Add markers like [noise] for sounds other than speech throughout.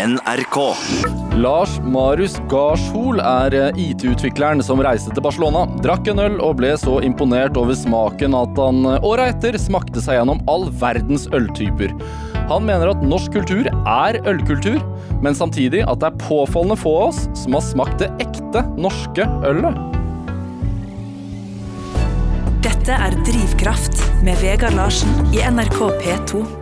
NRK. Lars Marius Garshol er eh, IT-utvikleren som reiste til Barcelona, drakk en øl og ble så imponert over smaken at han året åra etter smakte seg gjennom all verdens øltyper. Han mener at norsk kultur er ølkultur, men samtidig at det er påfallende få av oss som har smakt det ekte norske ølet. Dette er Drivkraft med Vegard Larsen i NRK P2.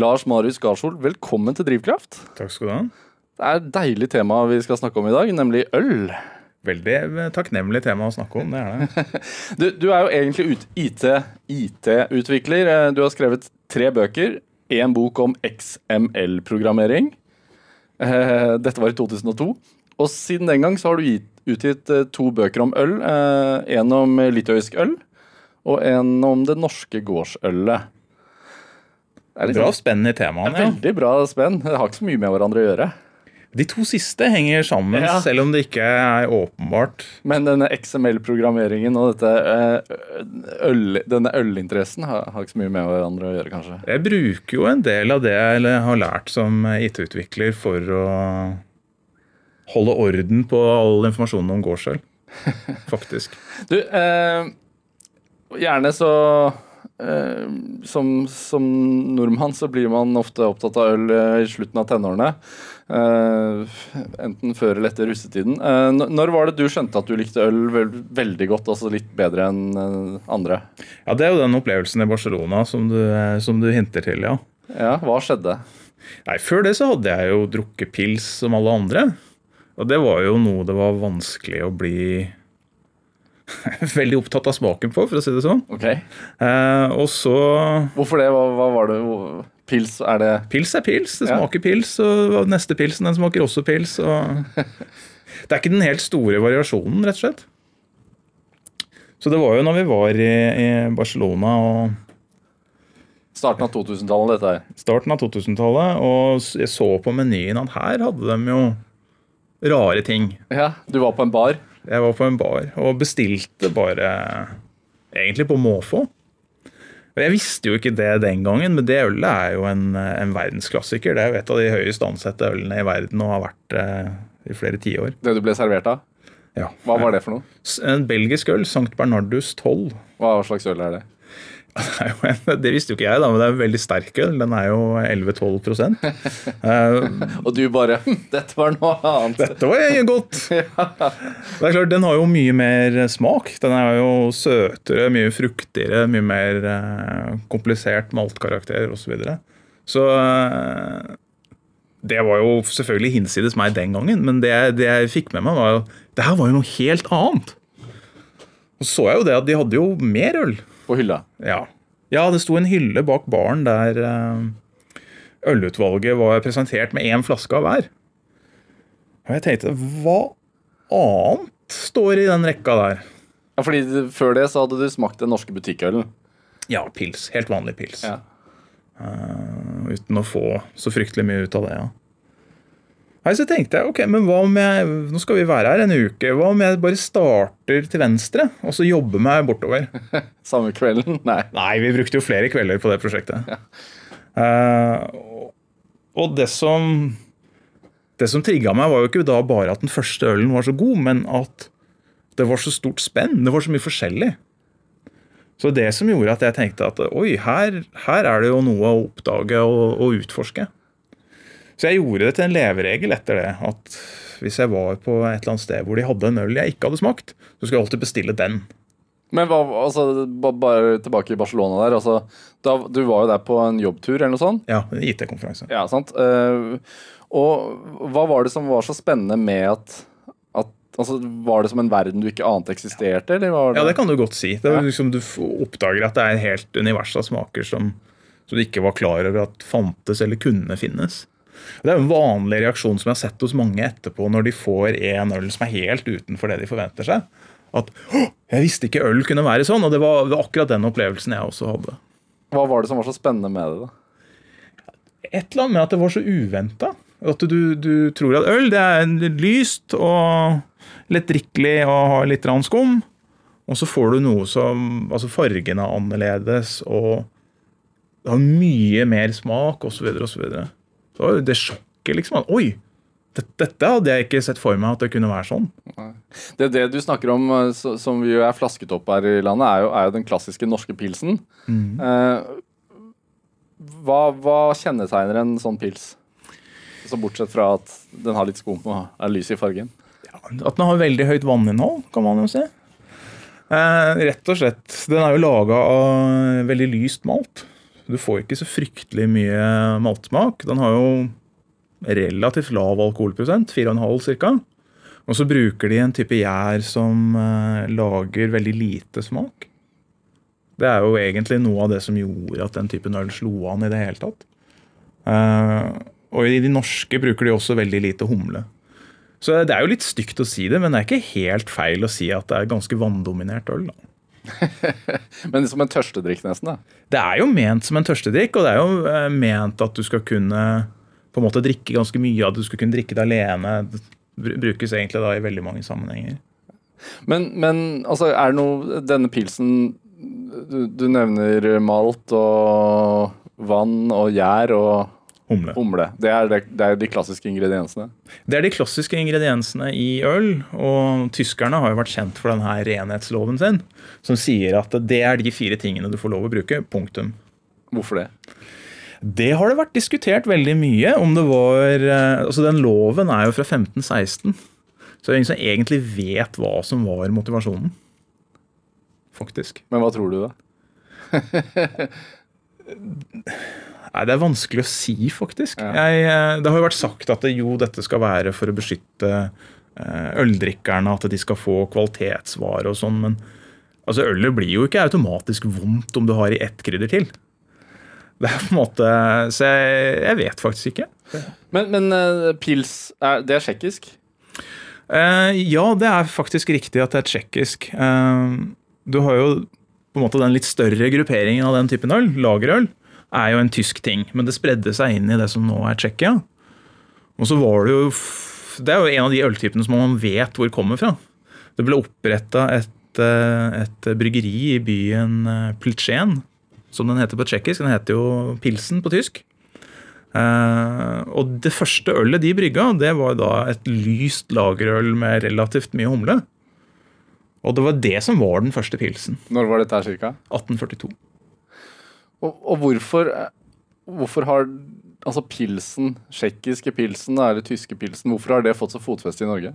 Lars Marius Garshol, velkommen til Drivkraft. Takk skal du ha. Det er et deilig tema vi skal snakke om i dag, nemlig øl. Veldig takknemlig tema å snakke om, det er det. [laughs] Du, du er jo egentlig IT, IT-utvikler. IT Du har skrevet tre bøker. Én bok om XML-programmering. Eh, Dette var i 2002. Og siden den gang så har du gitt, utgitt eh, to bøker om øl. eh, En om litauisk øl, og en om det norske gårdsølet. Det er Bra liksom, spenn i temaene. Ja. veldig bra spenn. Det har ikke så mye med hverandre å gjøre. De to siste henger sammen, Ja. selv om det ikke er åpenbart. Men denne XML-programmeringen og dette eh, øl, denne ølinteressen har, har ikke så mye med hverandre å gjøre, kanskje. Jeg bruker jo en del av det jeg har lært som IT-utvikler for å holde orden på all informasjonen om gårdsøl. Faktisk. [laughs] Du, eh, gjerne så som, som nordmann så blir man ofte opptatt av øl eh, i slutten av tenårene. Eh, enten før eller etter russetiden. Eh, når var det du skjønte at du likte øl vel, veldig godt, altså litt bedre enn eh, andre? Ja, Det er jo den opplevelsen i Barcelona som du, som du hinter til, ja. Ja, hva skjedde? Nei, Før det så hadde jeg jo drukket pils som alle andre. Og det var jo noe det var vanskelig å bli [laughs] veldig opptatt av smaken på, for å si det sånn. Okay. Eh, og så Hvorfor det? Hva, hva var det? Pils, er det Pils er pils. Det Ja. smaker pils, og neste pilsen den smaker også pils. Og [laughs] det er ikke den helt store variasjonen, rett og slett. Så det var jo når vi var i, i Barcelona og starten av 2000-tallet, dette her? starten av 2000-tallet, og jeg så på menyen at her hadde de jo rare ting. Ja, du var på en bar. Jeg var på en bar og bestilte bare egentlig på måfå. Og Jeg visste jo ikke det den gangen, men det ølet er jo en, en verdensklassiker. Det er jo et av de høyest ansette ølene i verden og har vært eh, i flere tiår. Det du ble servert av. Ja. Hva var det for noe? En belgisk øl, St. Bernardus 12. Hva slags øl er det? [laughs] Det, visste jo ikke jeg, da, men det er en veldig sterk øl. Den er jo 11-12 uh, Og du bare «Hm, Dette var noe annet. Dette var godt! [laughs] Det er klart, Den har jo mye mer smak. Den er jo søtere, mye fruktigere, mye mer uh, komplisert maltkarakter osv. Så, videre. så eh, det var jo selvfølgelig hinsides meg den gangen, men det, det jeg fikk med meg, var jo det her var jo noe helt annet. Og så jeg jo det at de hadde jo mer øl. På hylla. Ja. ja, det sto en hylle bak baren der eh, ølutvalget var presentert med én flaske av hver. Og jeg tenkte, hva annet står i den rekka der? Ja, fordi Før det så hadde du smakt den norske butikkølen. Ja, pils. Helt vanlig pils. Ja. Uh, uten å få så fryktelig mye ut av det, ja. Nei, Så tenkte jeg, ok, men hva om jeg Nå skal vi være her en uke. Hva om jeg bare starter til venstre, og så jobber meg bortover? [laughs] Samme kvelden? Nei. Nei, vi brukte jo flere kvelder på det prosjektet. Ja. og- og det som Det som trigga meg, var jo ikke da bare at den første ølen var så god, men at det var så stort spenn. Det var så mye forskjellig. Så det som gjorde at jeg tenkte at oi, her, her er det jo noe å oppdage og, og utforske. Så jeg gjorde det til en leveregel etter det. At hvis jeg var på et eller annet sted hvor de hadde en øl jeg ikke hadde smakt, så skulle jeg alltid bestille den. Men hva, altså, bare tilbake i Barcelona der. Altså, da, du var jo der på en jobbtur eller noe sånt? Ja, en IT-konferanse. Ja, sant? Eh, og hva var det som var så spennende med at, at altså, Var det som en verden du ikke ante eksisterte, det Ja, det kan du godt si. Det er liksom Du oppdager at det er et helt univers av smaker som, som du ikke var klar over at fantes eller kunne finnes. Det er en vanlig reaksjon som jeg har sett hos mange etterpå når de får en øl som er helt utenfor det de forventer seg. At 'jeg visste ikke øl kunne være sånn'. Og det var, det var akkurat den opplevelsen jeg også hadde. Hva var det som var så spennende med det? da? Et eller annet med at det var så uventa. At du, du tror at øl det er lyst og lettdrikkelig og har litt skum. Og så får du noe som Altså fargen er annerledes, og det har mye mer smak, osv., osv. Var det sjokket, liksom. At, Oi! Dette, hadde jeg ikke sett for meg at det kunne være sånn. Det, det du snakker om, eh, som vi er flasket opp her i landet, er jo, er jo den klassiske norske pilsen. Eh, hva, hva kjennetegner en sånn pils? Så bortsett fra at den har litt skum og er lys i fargen. At den har veldig høyt vanninnhold, kan man jo si. Eh, rett og slett. Den er jo laga av veldig lyst malt. Du får ikke så fryktelig mye maltsmak. Den har jo relativt lav alkoholprosent, 4,5 ca. Og så bruker de en type gjær som eh, lager veldig lite smak. Det er jo egentlig noe av det som gjorde at den typen øl slo an i det hele tatt. Eh, og i de norske bruker de også veldig lite humle. Så det er jo litt stygt å si det, men det er ikke helt feil å si at det er ganske vanndominert øl. da. [laughs] Men som en tørstedrikk, nesten. da. Det er jo ment som en tørstedrikk, og det er jo eh, ment at du skal kunne på en måte drikke ganske mye det. Du skal kunne drikke det alene. Det brukes egentlig da i veldig mange sammenhenger. Men, men altså, er det noe Denne pilsen du, du nevner malt og vann og gjær og Humle. humle. Det er, det, det er de klassiske ingrediensene. Det er de klassiske ingrediensene i øl, og tyskerne har jo vært kjent for denne renhetsloven sin, som sier at det er de fire tingene du får lov å bruke. Punktum. Hvorfor det? Det har det vært diskutert veldig mye. om det var, eh, altså Den loven er jo fra 1516. Så det er ingen som egentlig vet hva som var motivasjonen. Faktisk. Men hva tror du, da? [laughs] [laughs] Nei, Det er vanskelig å si, faktisk. Ja. Jeg, eh, det har jo vært sagt at det, jo, dette skal være for å beskytte eh, øldrikkerne, at de skal få kvalitetsvare og sånn. Men altså, ølet blir jo ikke automatisk vondt om du har i ett krydder til. Det er på en måte, Så jeg, jeg vet faktisk ikke. Men, men eh, pils, er, det er tsjekkisk? Eh, ja, det er faktisk riktig at det er tsjekkisk. Eh, du har jo på en måte den litt større grupperingen av den typen øl, lagerøl, er jo en tysk ting. Men det spredde seg inn i det som nå er Tsjekkia. Og så var det jo Det er jo en av de øltypene som man vet hvor kommer fra. Det ble oppretta et, eh, et bryggeri i byen eh, Plitsjen, som den heter på tsjekkisk. Den heter jo Pilsen på tysk. Eh, og det første ølet de brygga, det var da et lyst lagerøl med relativt mye humle. Og det var det som var den første pilsen. Når var dette her cirka? 1842. Og, og hvorfor, eh, hvorfor har altså pilsen, tsjekkiske pilsen eller tyske pilsen, hvorfor har det fått så fotfeste i Norge?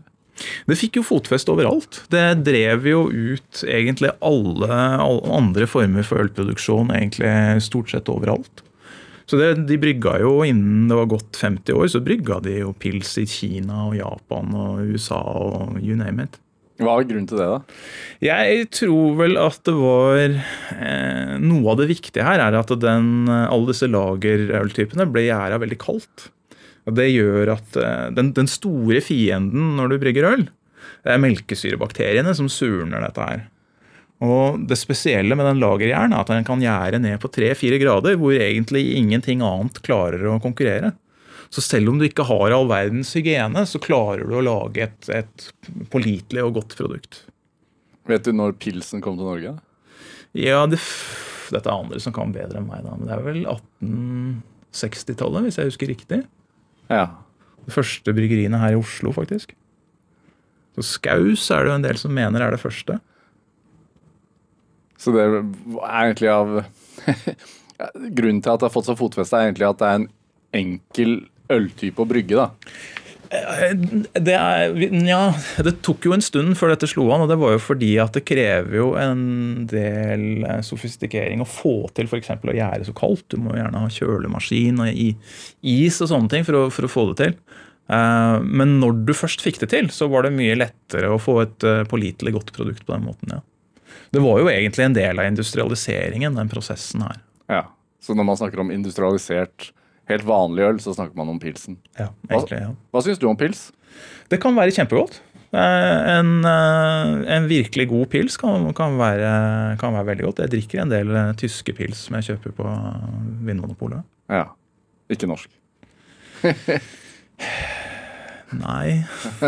Det fikk jo fotfeste overalt. Det drev jo ut egentlig alle, alle andre former for ølproduksjon egentlig stort sett overalt. Så det, de brygga jo innen det var gått 50 år, så brygga de jo pils i Kina og Japan og USA og you name it. Hva var grunnen til det, da? Jeg tror vel at det var eh, Noe av det viktige her er at den, alle disse lagerøltypene ble gjæra veldig kaldt. Og Det gjør at eh, den, den store fienden når du brygger øl, det er melkesyrebakteriene som surner dette her. Og Det spesielle med den lagerjern er at den kan gjære ned på 3-4 grader, hvor egentlig ingenting annet klarer å konkurrere. Så selv om du ikke har all verdens hygiene, så klarer du å lage et, et pålitelig og godt produkt. Vet du når pilsen kom til Norge? Ja, det, dette er andre som kan bedre enn meg, da. Men det er vel 1860-tallet, hvis jeg husker riktig. Ja. Det første bryggeriene her i Oslo, faktisk. Så Skaus er det jo en del som mener er det første. Så det er egentlig av [laughs] Grunnen til at det har fått så fotfeste, er egentlig at det er en enkel øltype å brygge, da. Det, er, ja, det tok jo en stund før dette slo an, og det var jo fordi at det krever jo en del eh, sofistikering å få til f.eks. å gjære så kaldt. Du må gjerne ha kjølemaskin og is og sånne ting for å, for å få det til. Eh, Men når du først fikk det til, så var det mye lettere å få et eh, pålitelig godt produkt på den måten. ja. Det var jo egentlig en del av industrialiseringen, den prosessen her. Ja. Så når man snakker om industrialisert, helt vanlig øl, så snakker man om pilsen. Ja, egentlig, ja. Hva syns du om pils? Det kan være kjempegodt. Eh, En, eh, en virkelig god pils kan, kan, være, kan være veldig godt. Jeg drikker en del eh, tyske pils som jeg kjøper på Vinmonopolet. Ja. Ikke norsk. [laughs] Nei.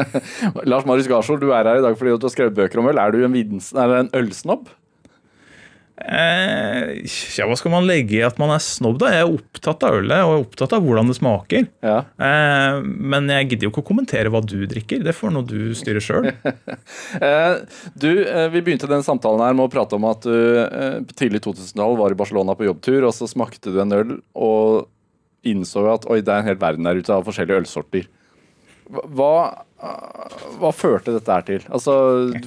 [laughs] Lars Marius Garsol, du er her i dag fordi du har skrevet bøker om øl. Er du en, videns, er en ølsnobb? Eh, ja, hva skal man legge i at man er snobb, da? Jeg er opptatt av ølet og jeg er opptatt av hvordan det smaker. Ja. Eh, men jeg gidder jo ikke å kommentere hva du drikker. Det får nå du styre sjøl. [laughs] Eh, du, eh, Vi begynte den samtalen her med å prate om at du eh, tidlig 2000-tall var i Barcelona på jobbtur, og så smakte du en øl og innså at oi, det er en hel verden der ute av forskjellige ølsorter. Hva, hva førte dette her til? Altså,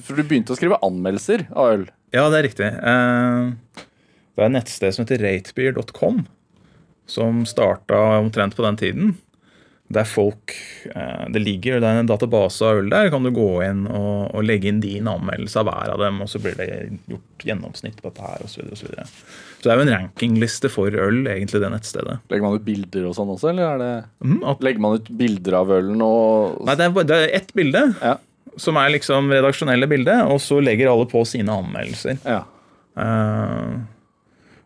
for Du begynte å skrive anmeldelser av øl. Ja, det er riktig. Eh, det er et nettsted som heter ratebeer.com, som starta omtrent på den tiden. Der folk eh, Det ligger det er en database av øl der. Kan du gå inn og, og legge inn din anmeldelse av hver av dem, og så blir det gjort gjennomsnitt på dette her, osv. Så, videre. så det er jo en rankingliste for øl, egentlig, det nettstedet. Legger man ut bilder og sånn også, eller er det Mm, at, Legger man ut bilder av ølen og nei, det er, det er ett bilde, Ja. Som er liksom redaksjonelle bildet, og så legger alle på sine anmeldelser. ja. Uh,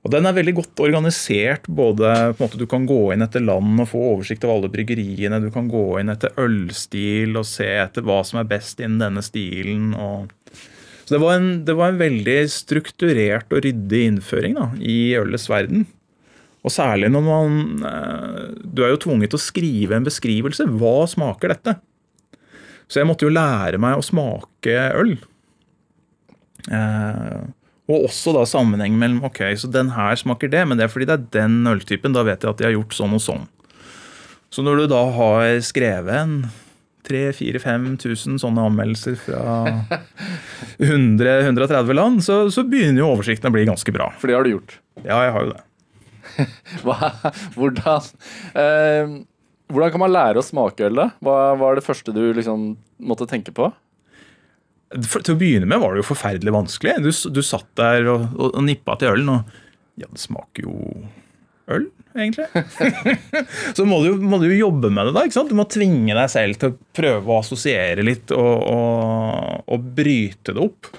og den er veldig godt organisert. både på en måte Du kan gå inn etter land og få oversikt over alle bryggeriene. Du kan gå inn etter ølstil og se etter hva som er best innen denne stilen. Og så det var, en, det var en veldig strukturert og ryddig innføring da, i ølets verden. Og særlig når man eh, Du er jo tvunget til å skrive en beskrivelse. Hva smaker dette? Så jeg måtte jo lære meg å smake øl. Eh, og også da sammenheng mellom ok, så den her smaker det, men det er fordi det er den øltypen. Da vet jeg at de har gjort sånn og sånn. Så når du da har skrevet en 3000-5000 sånne anmeldelser fra [laughs] 100-130 land, så, så begynner jo oversikten å bli ganske bra. For det har du gjort. Ja, jeg har jo det. [laughs] Hva, hvordan, eh, hvordan kan man lære å smake øl, da? Hva var det første du liksom måtte tenke på? For, til å begynne med var det jo forferdelig vanskelig. Du, du satt der og, og, og nippa til ølen, og ja, det smaker jo øl, egentlig. [laughs] så må du, må du jo jobbe med det, da. ikke sant? Du må tvinge deg selv til å prøve å assosiere litt og, og, og bryte det opp.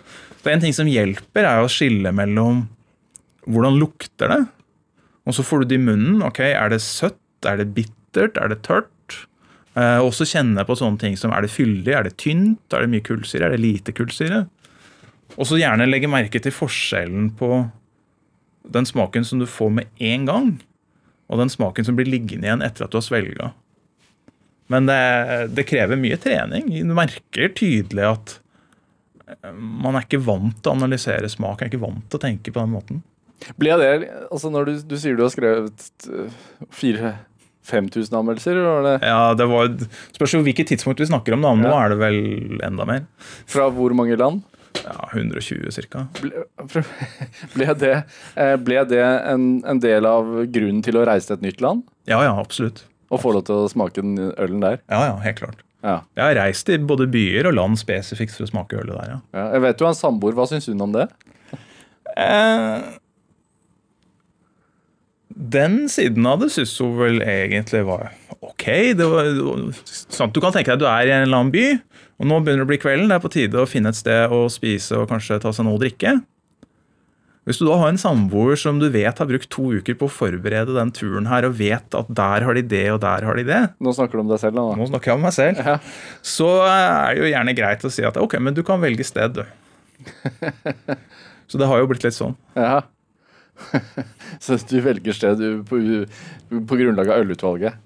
Så En ting som hjelper, er å skille mellom hvordan lukter det, og så får du det i munnen. ok, Er det søtt? Er det bittert? Er det tørt? Eh, også kjenne på sånne ting som er det fyldig, er det tynt, er det mye kullsyre, er det lite kullsyre? Og så gjerne legge merke til forskjellen på den smaken som du får med en gang, og den smaken som blir liggende igjen etter at du har svelga. Men det, det krever mye trening. Du merker tydelig at eh, man er ikke vant til å analysere smak, er ikke vant til å tenke på den måten. Ble det, altså Når du, du sier du har skrevet uh, 4000-5000 anmeldelser, var det Ja, det var, Spørs jo hvilket tidspunkt vi snakker om, da. Nå Ja. er det vel enda mer. fra hvor mange land? Ja, 120 ca. Ble, [laughs] ble det, eh, ble det en, en del av grunnen til å reise til et nytt land? Ja, ja, absolutt. Og få lov til å smake den ølen der? Ja, ja, helt klart. Ja. Jeg har reist i både byer og land spesifikt for å smake ølet der, ja. ja. Jeg vet jo en samboer. Hva syns hun om det? Eh, den siden av det syns hun vel egentlig var ok. Det var, sant, du kan tenke deg at du er i en eller annen by, og nå begynner det å bli kvelden. Det er på tide å finne et sted å spise og kanskje ta seg noe å drikke. Hvis du da har en samboer som du vet har brukt to uker på å forberede den turen her, og vet at der har de det og der har de det, Nå snakker du om deg selv, da. nå snakker jeg om meg selv, Ja. så er det jo gjerne greit å si at ok, men du kan velge sted, du. [laughs] Så det har jo blitt litt sånn. Ja. [laughs] Så du velger sted på, på grunnlag av ølutvalget?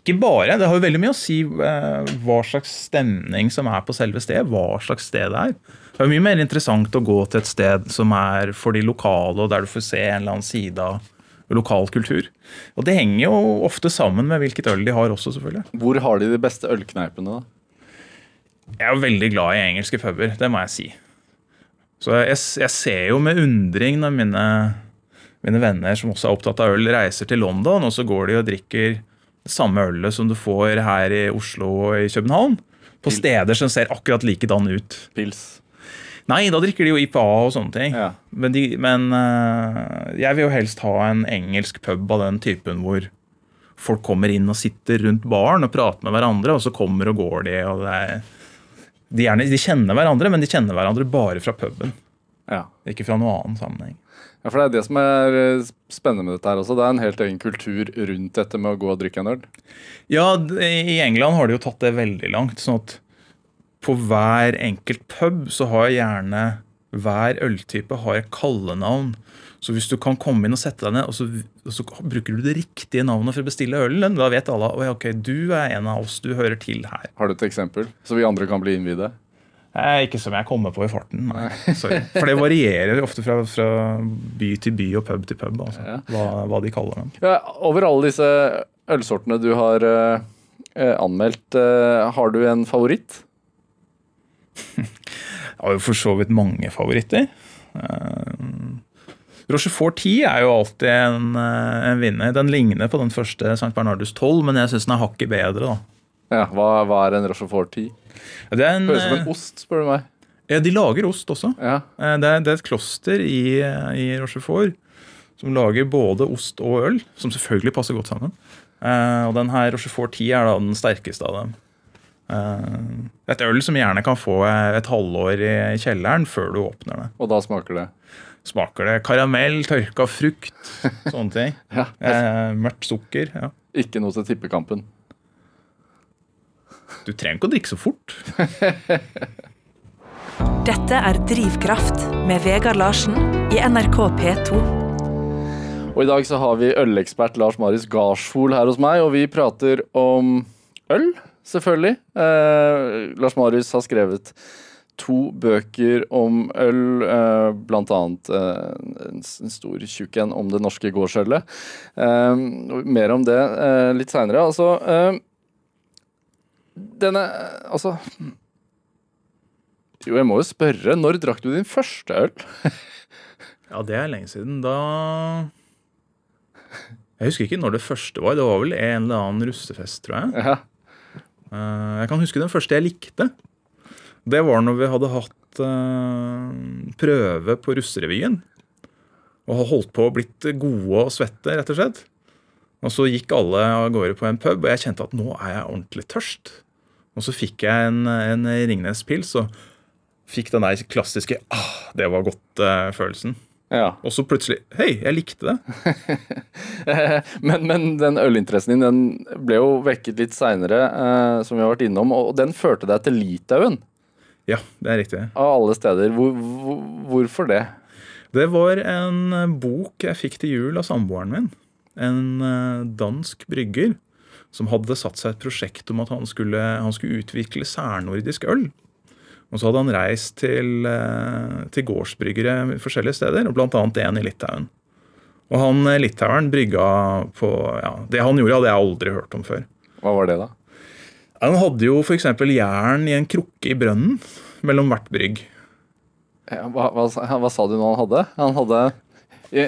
Ikke bare. Det har jo veldig mye å si eh, hva slags stemning som er på selve stedet. Hva slags sted det er. Det er mye mer interessant å gå til et sted som er for de lokale, og der du får se en eller annen side av lokal kultur. Og det henger jo ofte sammen med hvilket øl de har også, selvfølgelig. Hvor har de de beste ølkneipene, da? Jeg er jo veldig glad i engelske puber, det må jeg si. Så jeg, jeg ser jo med undring når mine, mine venner som også er opptatt av øl, reiser til London, og så går de og drikker det samme ølet som du får her i Oslo og i København. På steder som ser akkurat likedan ut. Pils. Nei, da drikker de jo IPA og sånne ting. Ja. Men, de, men eh, jeg vil jo helst ha en engelsk pub av den typen hvor folk kommer inn og sitter rundt baren og prater med hverandre, og så kommer og går de. og det er, de, gjerne, de kjenner hverandre, men de kjenner hverandre bare fra puben. Ja. Ikke fra noen annen sammenheng. ja, for det er det som er eh, spennende med dette her også. Det er en helt egen kultur rundt dette med å gå og drikke en øl. Ja, I England har de jo tatt det veldig langt. sånn at på hver enkelt pub så har gjerne hver øltype har et kallenavn. Så hvis du kan komme inn og sette deg ned, og så, og så bruker du det riktige navnet for å bestille ølen, da vet alle at ok, du er en av oss, du hører til her. Har du et eksempel, så vi andre kan bli innvidde? Eh, ikke som jeg kommer på i farten, nei. Sorry. For det varierer ofte fra, fra by til by og pub til pub, altså, Ja. hva, hva de kaller dem. Ja, over alle disse ølsortene du har eh, eh, anmeldt, eh, har du en favoritt? [laughs] Jeg har jo for så vidt mange favoritter. Uh, Rochefort 10 er jo alltid en, eh, en vinner. Den ligner på den første St. Bernardus 12, men jeg syns den er hakket bedre. da. Ja, hva, hva er en Rochefort 10? Det er en, Høres ut som eh, en ost, spør du meg. ja, de lager ost også. Ja, Eh, Det er, det er et kloster i, i Rochefort som lager både ost og øl, som selvfølgelig passer godt sammen. Eh, og den her Rochefort 10 er da den sterkeste av dem. Eh, et øl som gjerne kan få et halvår i kjelleren før du åpner det. Og da smaker det. Smaker det karamell, tørka frukt, sånne ting. [laughs] Ja, Eh, mørkt sukker. ja. Ikke noe til tippekampen. Du trenger ikke å drikke så fort. [laughs] Dette er Drivkraft med Vegard Larsen i NRK P2. Og i dag så har vi ølekspert Lars Marius Garsfol her hos meg, og vi prater om øl, selvfølgelig. Eh, Lars Marius har skrevet to bøker om øl, eh, blant annet eh, en, stor tjukk en om det norske gårdsølet. Eh, mer om det eh, litt seinere. Altså Denne Altså Jo, jeg må jo spørre. Når drakk du din første øl? Ja, det er lenge siden. Da Jeg husker ikke når det første var. Det var vel en eller annen russefest, tror jeg. Ja. Jeg kan huske den første jeg likte. Det var når vi hadde hatt eh, prøve på russerevyen. Og holdt på å blitt gode og svette, rett og slett. Og så gikk alle av gårde på en pub, og jeg kjente at nå er jeg ordentlig tørst. Og så fikk jeg en, en Ringnes-pils og fikk den der klassiske ah, det var godt-følelsen. ja. og så plutselig Hei, jeg likte det. [laughs] men, men den ølinteressen din den ble jo vekket litt seinere, eh, som vi har vært innom, og den førte deg til Litauen, Ja, det er riktig. av alle steder. Hvor, hvor, hvorfor det? Det var en eh, bok jeg fikk til jul av samboeren min. En eh, dansk brygger som hadde satt seg et prosjekt om at han skulle, han skulle utvikle særnordisk øl. Og så hadde han reist til, eh, til gårdsbryggere forskjellige steder, bl.a. en i Litauen. Og han litaueren brygga på ja, Det han gjorde, hadde jeg aldri hørt om før. Hva var det, da? Han hadde jo f.eks. jern i en krukke i brønnen mellom hvert brygg. Hva, hva, hva sa du nå han hadde? Han hadde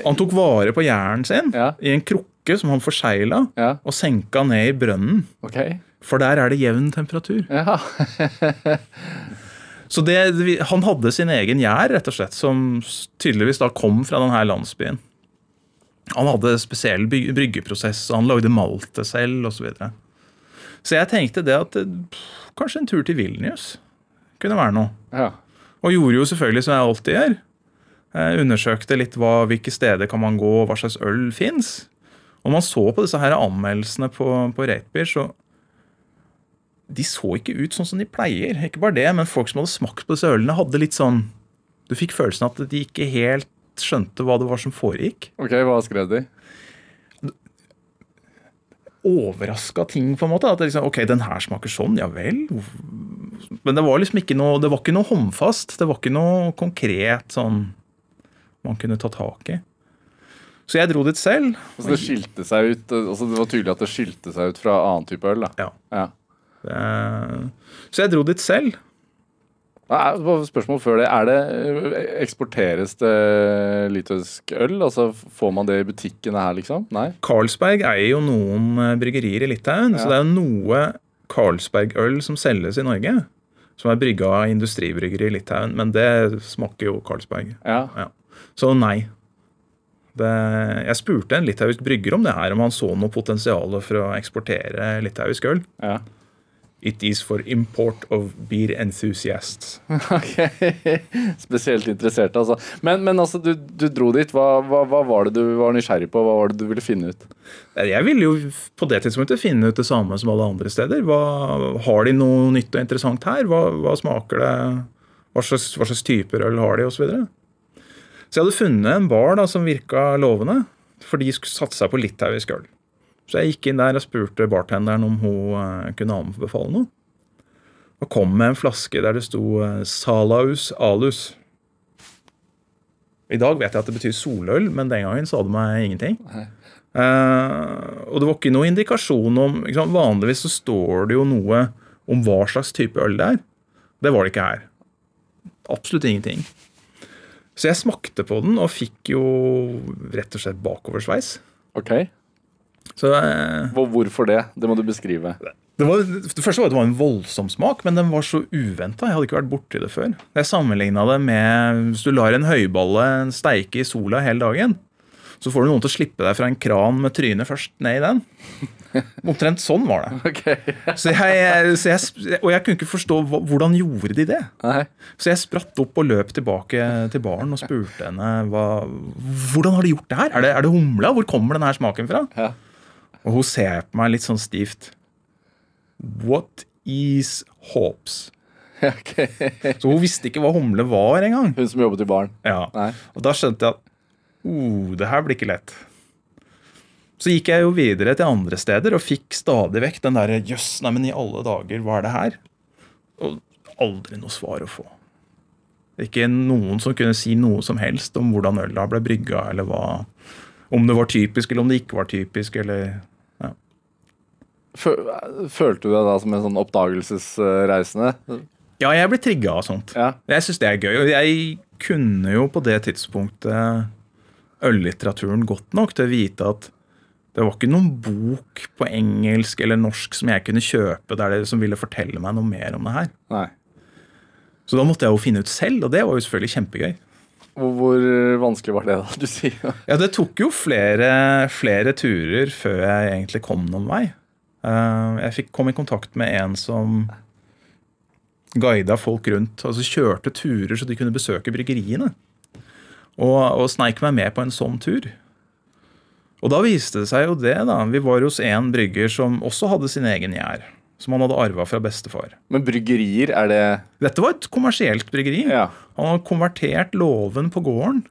Han tok vare på jernen sin Ja. i en krukke som han forsegla, Ja, og senka ned i brønnen. Okay. For der er det jevn temperatur. Ja. [laughs] Så det, Han hadde sin egen gjær, rett og slett, som tydeligvis da kom fra denne landsbyen. Han hadde spesiell bryggeprosess, og han lagde maltet selv osv. Så, jeg tenkte det at eh, pff, kanskje en tur til Vilnius kunne være noe. ja. Og gjorde jo selvfølgelig som jeg alltid gjør. Jeg undersøkte litt hva, hvilke steder kan man gå, hva slags øl fins. Og man så på disse her anmeldelsene på, på Ratebeer, så De så ikke ut sånn som de pleier. Ikke bare det, men folk som hadde smakt på disse ølene, hadde litt sånn Du fikk følelsen at de ikke helt skjønte hva det var som foregikk. OK, hva skrev de? Overraska ting, på en måte. At det liksom, ok, den her smaker sånn, ja vel. Men det var liksom ikke noe det var ikke noe håndfast. Det var ikke noe konkret sånn man kunne ta tak i. Så jeg dro dit selv. Altså, det skilte seg ut altså, Det var tydelig at det skilte seg ut fra annen type øl. da. Ja. Ja. Det- Så jeg dro dit selv. Spørsmål før det. Er det eh, Eksporteres det litauisk øl? Altså, Får man det i butikkene her, liksom? Nei? Carlsberg eier jo noen eh, bryggerier i Litauen, så det er jo noe Carlsberg-øl som selges i Norge. Som er brygga av industribryggeri i Litauen, men det smaker jo Carlsberg. Ja. Ja. Så nei. Det, jeg spurte en litauisk brygger om det her, om han så noe potensial for å eksportere litauisk øl. ja. It is for import of beer enthusiasts. [laughs] Ok, Spesielt interessert, altså. Men, men altså, du, du dro dit. Hva, hva, hva var det du var nysgjerrig på? Hva var det du ville finne ut? Jeg ville jo på det tidspunktet finne ut det samme som alle andre steder. Hva, har de noe nytt og interessant her? Hva, hva smaker det? Hva slags, slags typer øl har de, osv. Så, videre. så jeg hadde funnet en bar da, som virka lovende, for de skulle satse seg på litauisk øl. Så jeg gikk inn der og spurte bartenderen om hun eh, kunne anbefale noe. Og kom med en flaske der det sto eh, Salaus Alus. I dag vet jeg at det betyr soløl, men den gangen sa det meg ingenting. Uh, og det var ikke noe indikasjon om sant? Vanligvis så står det jo noe om hva slags type øl det er. Det var det ikke her. Absolutt ingenting. Så jeg smakte på den og fikk jo rett og slett bakoversveis. Ok. Så eh, Hvorfor det? Det må du beskrive. det, var, det første var at det var en voldsom smak, men den var så uventa. Jeg hadde ikke vært borti det før. Jeg sammenligna det med hvis du lar en høyballe steike i sola hele dagen. Så får du noen til å slippe deg fra en kran med trynet først ned i den. [laughs] Omtrent sånn var det. Okay. Så jeg, så jeg, og jeg kunne ikke forstå hva, hvordan gjorde de det. Nei. Så jeg spratt opp og løp tilbake til baren og spurte henne hva, hvordan har de gjort det her. Er det, er det humla? Hvor kommer denne smaken fra? Ja. Og hun ser på meg litt sånn stivt. What is hops? [laughs] Okay. Så hun visste ikke hva humle var engang. Hun som jobbet i baren. Ja. Nei. Og da skjønte jeg at oh, det her blir ikke lett. Så gikk jeg jo videre til andre steder og fikk stadig vekk den derre jøss, nei, men i alle dager, hva er det her? Og aldri noe svar å få. Ikke noen som kunne si noe som helst om hvordan øla ble brygga, eller hva Om det var typisk, eller om det ikke var typisk, eller Følte du deg da som en sånn oppdagelsesreisende? Ja, jeg ble trigga av sånt. Ja. Jeg syns det er gøy. Og jeg kunne jo på det tidspunktet øllitteraturen godt nok til å vite at det var ikke noen bok på engelsk eller norsk som jeg kunne kjøpe der det som ville fortelle meg noe mer om det her. Nei. Så da måtte jeg jo finne ut selv, og det var jo selvfølgelig kjempegøy. Hvor, hvor vanskelig var det, da? Du sier Ja, det tok jo flere, flere turer før jeg egentlig kom noen vei. Eh, Jeg fikk kom i kontakt med en som guida folk rundt. Altså kjørte turer så de kunne besøke bryggeriene. Og, og sneik meg med på en sånn tur. Og da viste det seg jo det, da. Vi var hos en brygger som også hadde sin egen gjær. Som han hadde arva fra bestefar. Men bryggerier, er det Dette var et kommersielt bryggeri. Ja. Han har konvertert låven på gården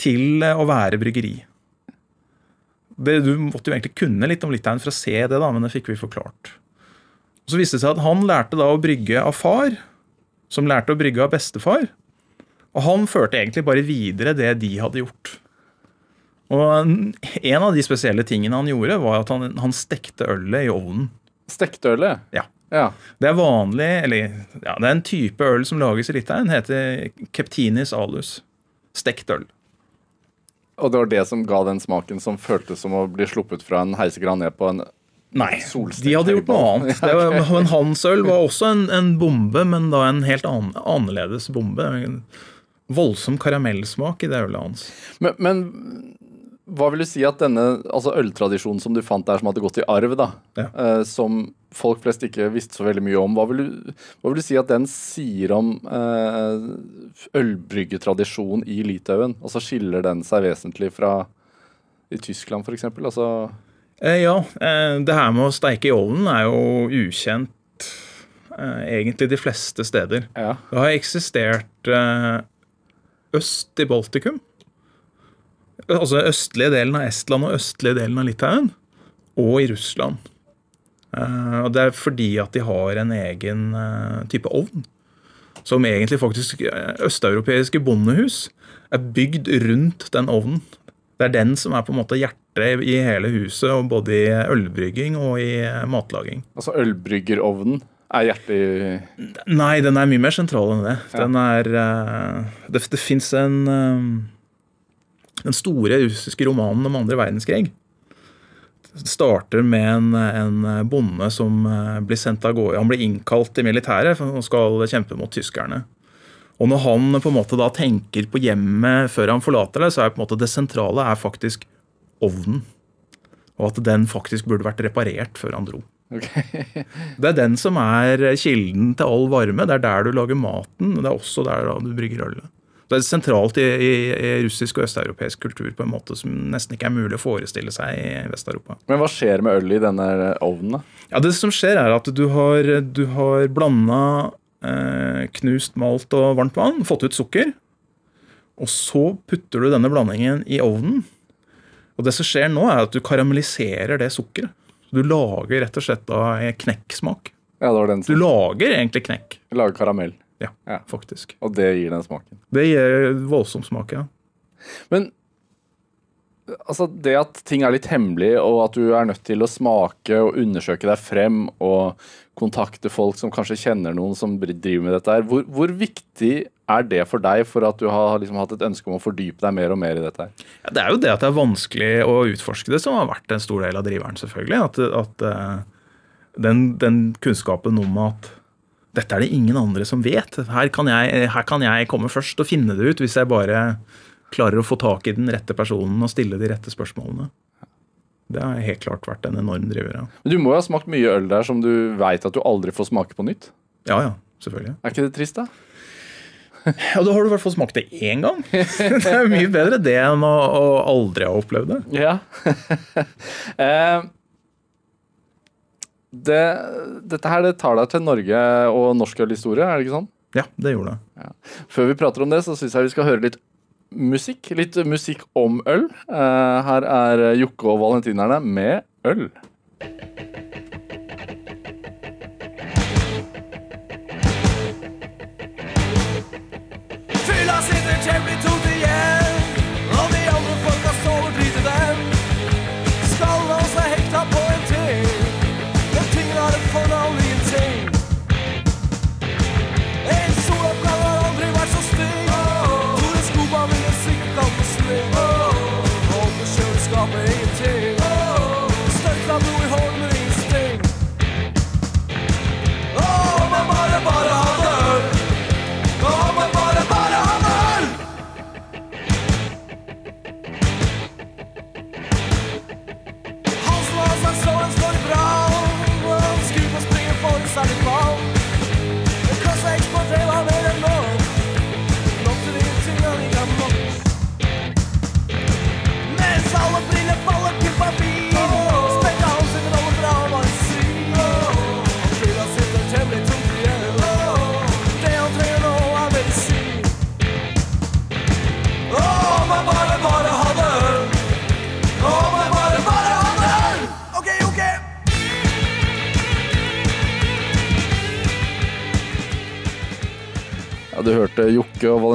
til eh, å være bryggeri. Det, du måtte jo egentlig kunne litt om Litauen for å se det, da, men det fikk vi forklart. Så viste det seg at han lærte da å brygge av far, som lærte å brygge av bestefar. Og han førte egentlig bare videre det de hadde gjort. Og en- av de spesielle tingene han gjorde, var at han, han stekte ølet i ovnen. Stekteølet? Ja. Ja. Det er vanlig, eller ja, det er en type øl som lages i Litauen. heter Keptinis alus. Stekt øl. Og det var det som ga den smaken som føltes som å bli sluppet fra en heisekran ned på en Nei, de hadde gjort noe annet. Det var, men Hans øl var også en, en bombe, men da en helt an, annerledes bombe. En voldsom karamellsmak i det ølet hans. Men, men hva vil du si at denne altså øltradisjonen som du fant der, som hadde gått i arv, da, Ja. eh, som folk flest ikke visste så veldig mye om, hva vil du, hva vil du si at den sier om eh, ølbryggetradisjon i Litauen? Altså Skiller den seg vesentlig fra i Tyskland, f.eks.? Altså, Eh, ja, eh, det her med å steike i ovnen er jo ukjent eh, egentlig de fleste steder. ja. Det har eksistert eh, øst i Baltikum. Altså østlige delen av Estland og østlige delen av Litauen. Og i Russland. Eh, og det er fordi at de har en egen eh, type ovn. Som egentlig faktisk eh, Østeuropeiske bondehus er bygd rundt den ovnen. Det er den som er på en måte hjertet i hele huset, og både i ølbrygging og i matlaging. altså ølbryggerovnen er hjertet i Nei, den er mye mer sentral enn det. Den er Det, det fins en Den store russiske romanen om andre verdenskrig. Starter med en, en bonde som eh, blir sendt av gårde. Han blir innkalt i militæret han skal kjempe mot tyskerne. Og når han på en måte da tenker på hjemmet før han forlater det, så er på en måte det sentrale er faktisk ovnen. Og at den faktisk burde vært reparert før han dro. Okay. [laughs] Det er den som er kilden til all varme. Det er der du lager maten, og det er også der du brygger ølet. Det er sentralt i, i, i russisk og østeuropeisk kultur på en måte som nesten ikke er mulig å forestille seg i Vest-Europa. Men hva skjer med ølet i denne ovnen? da? Ja, Det som skjer, er at du har, du har blanda eh, knust malt og varmt vann, fått ut sukker. Og så putter du denne blandingen i ovnen. Og det som skjer nå, er at du karamelliserer det sukkeret. Du lager rett og slett da knekksmak. Ja, det var den Du lager egentlig knekk. lager karamell. Ja, Ja. faktisk. Og det gir den smaken. Det gir voldsom smak, ja. Men altså, det at ting er litt hemmelig, og at du er nødt til å smake og undersøke deg frem og kontakte folk som kanskje kjenner noen som driver med dette her, hvor, hvor viktig er det for deg for at du har liksom hatt et ønske om å fordype deg mer og mer i dette her? Ja, Det er jo det at det er vanskelig å utforske det som har vært en stor del av driveren, selvfølgelig. At, at eh, den, den kunnskapen om at dette er det ingen andre som vet. Her kan, jeg, her kan jeg komme først og finne det ut hvis jeg bare klarer å få tak i den rette personen og stille de rette spørsmålene. Det har helt klart vært en enorm driver. Ja, Men du må jo ha smakt mye øl der som du veit at du aldri får smake på nytt. ja, ja selvfølgelig. Er ikke det trist, da? [laughs] Ja, Da har du i hvert fall smakt det én gang. [laughs] Det er mye bedre det enn å, å aldri ha opplevd det. Ja. [laughs] det, dette her det tar deg til Norge og norsk ølhistorie, er det ikke sånn? Ja, det gjorde det. Før vi prater om det, så syns jeg vi skal høre litt musikk. Litt musikk om øl. Eh, her er Jokke og Valentinerne med øl.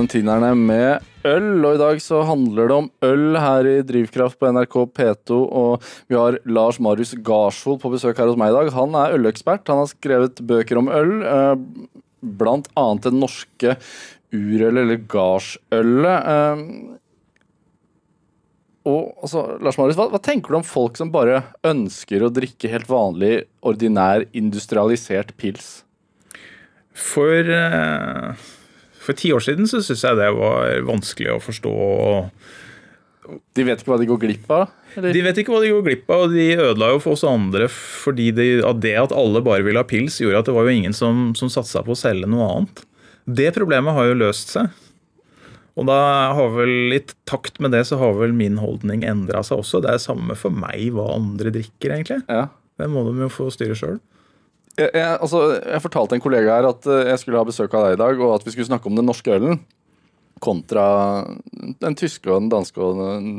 Valentinerne med øl, og i dag så handler det om øl her i Drivkraft på NRK P2. Og vi har Lars Marius Garsvold på besøk her hos meg i dag. Han er ølekspert. Han har skrevet bøker om øl, eh, blant annet det norske urølet, eller gardsølet. eh. Og altså, Lars Marius, hva, hva tenker du om folk som bare ønsker å drikke helt vanlig, ordinær, industrialisert pils? For, eh, for ti år siden så syns jeg det var vanskelig å forstå. De vet ikke hva de går glipp av? Eller? De vet ikke hva de går glipp av, og de ødela jo for oss andre fordi de, at det at alle bare ville ha pils, gjorde at det var jo ingen som, som satsa på å selge noe annet. Det problemet har jo løst seg. Og da har vel i takt med det så har vel min holdning endra seg også. Det er samme for meg hva andre drikker, egentlig. Ja. Det må de jo få styre sjøl. Jeg, jeg, altså, jeg fortalte en kollega her at eh, jeg skulle ha besøk av deg i dag, og at vi skulle snakke om den norske ølen. Kontra den tyske og den danske og den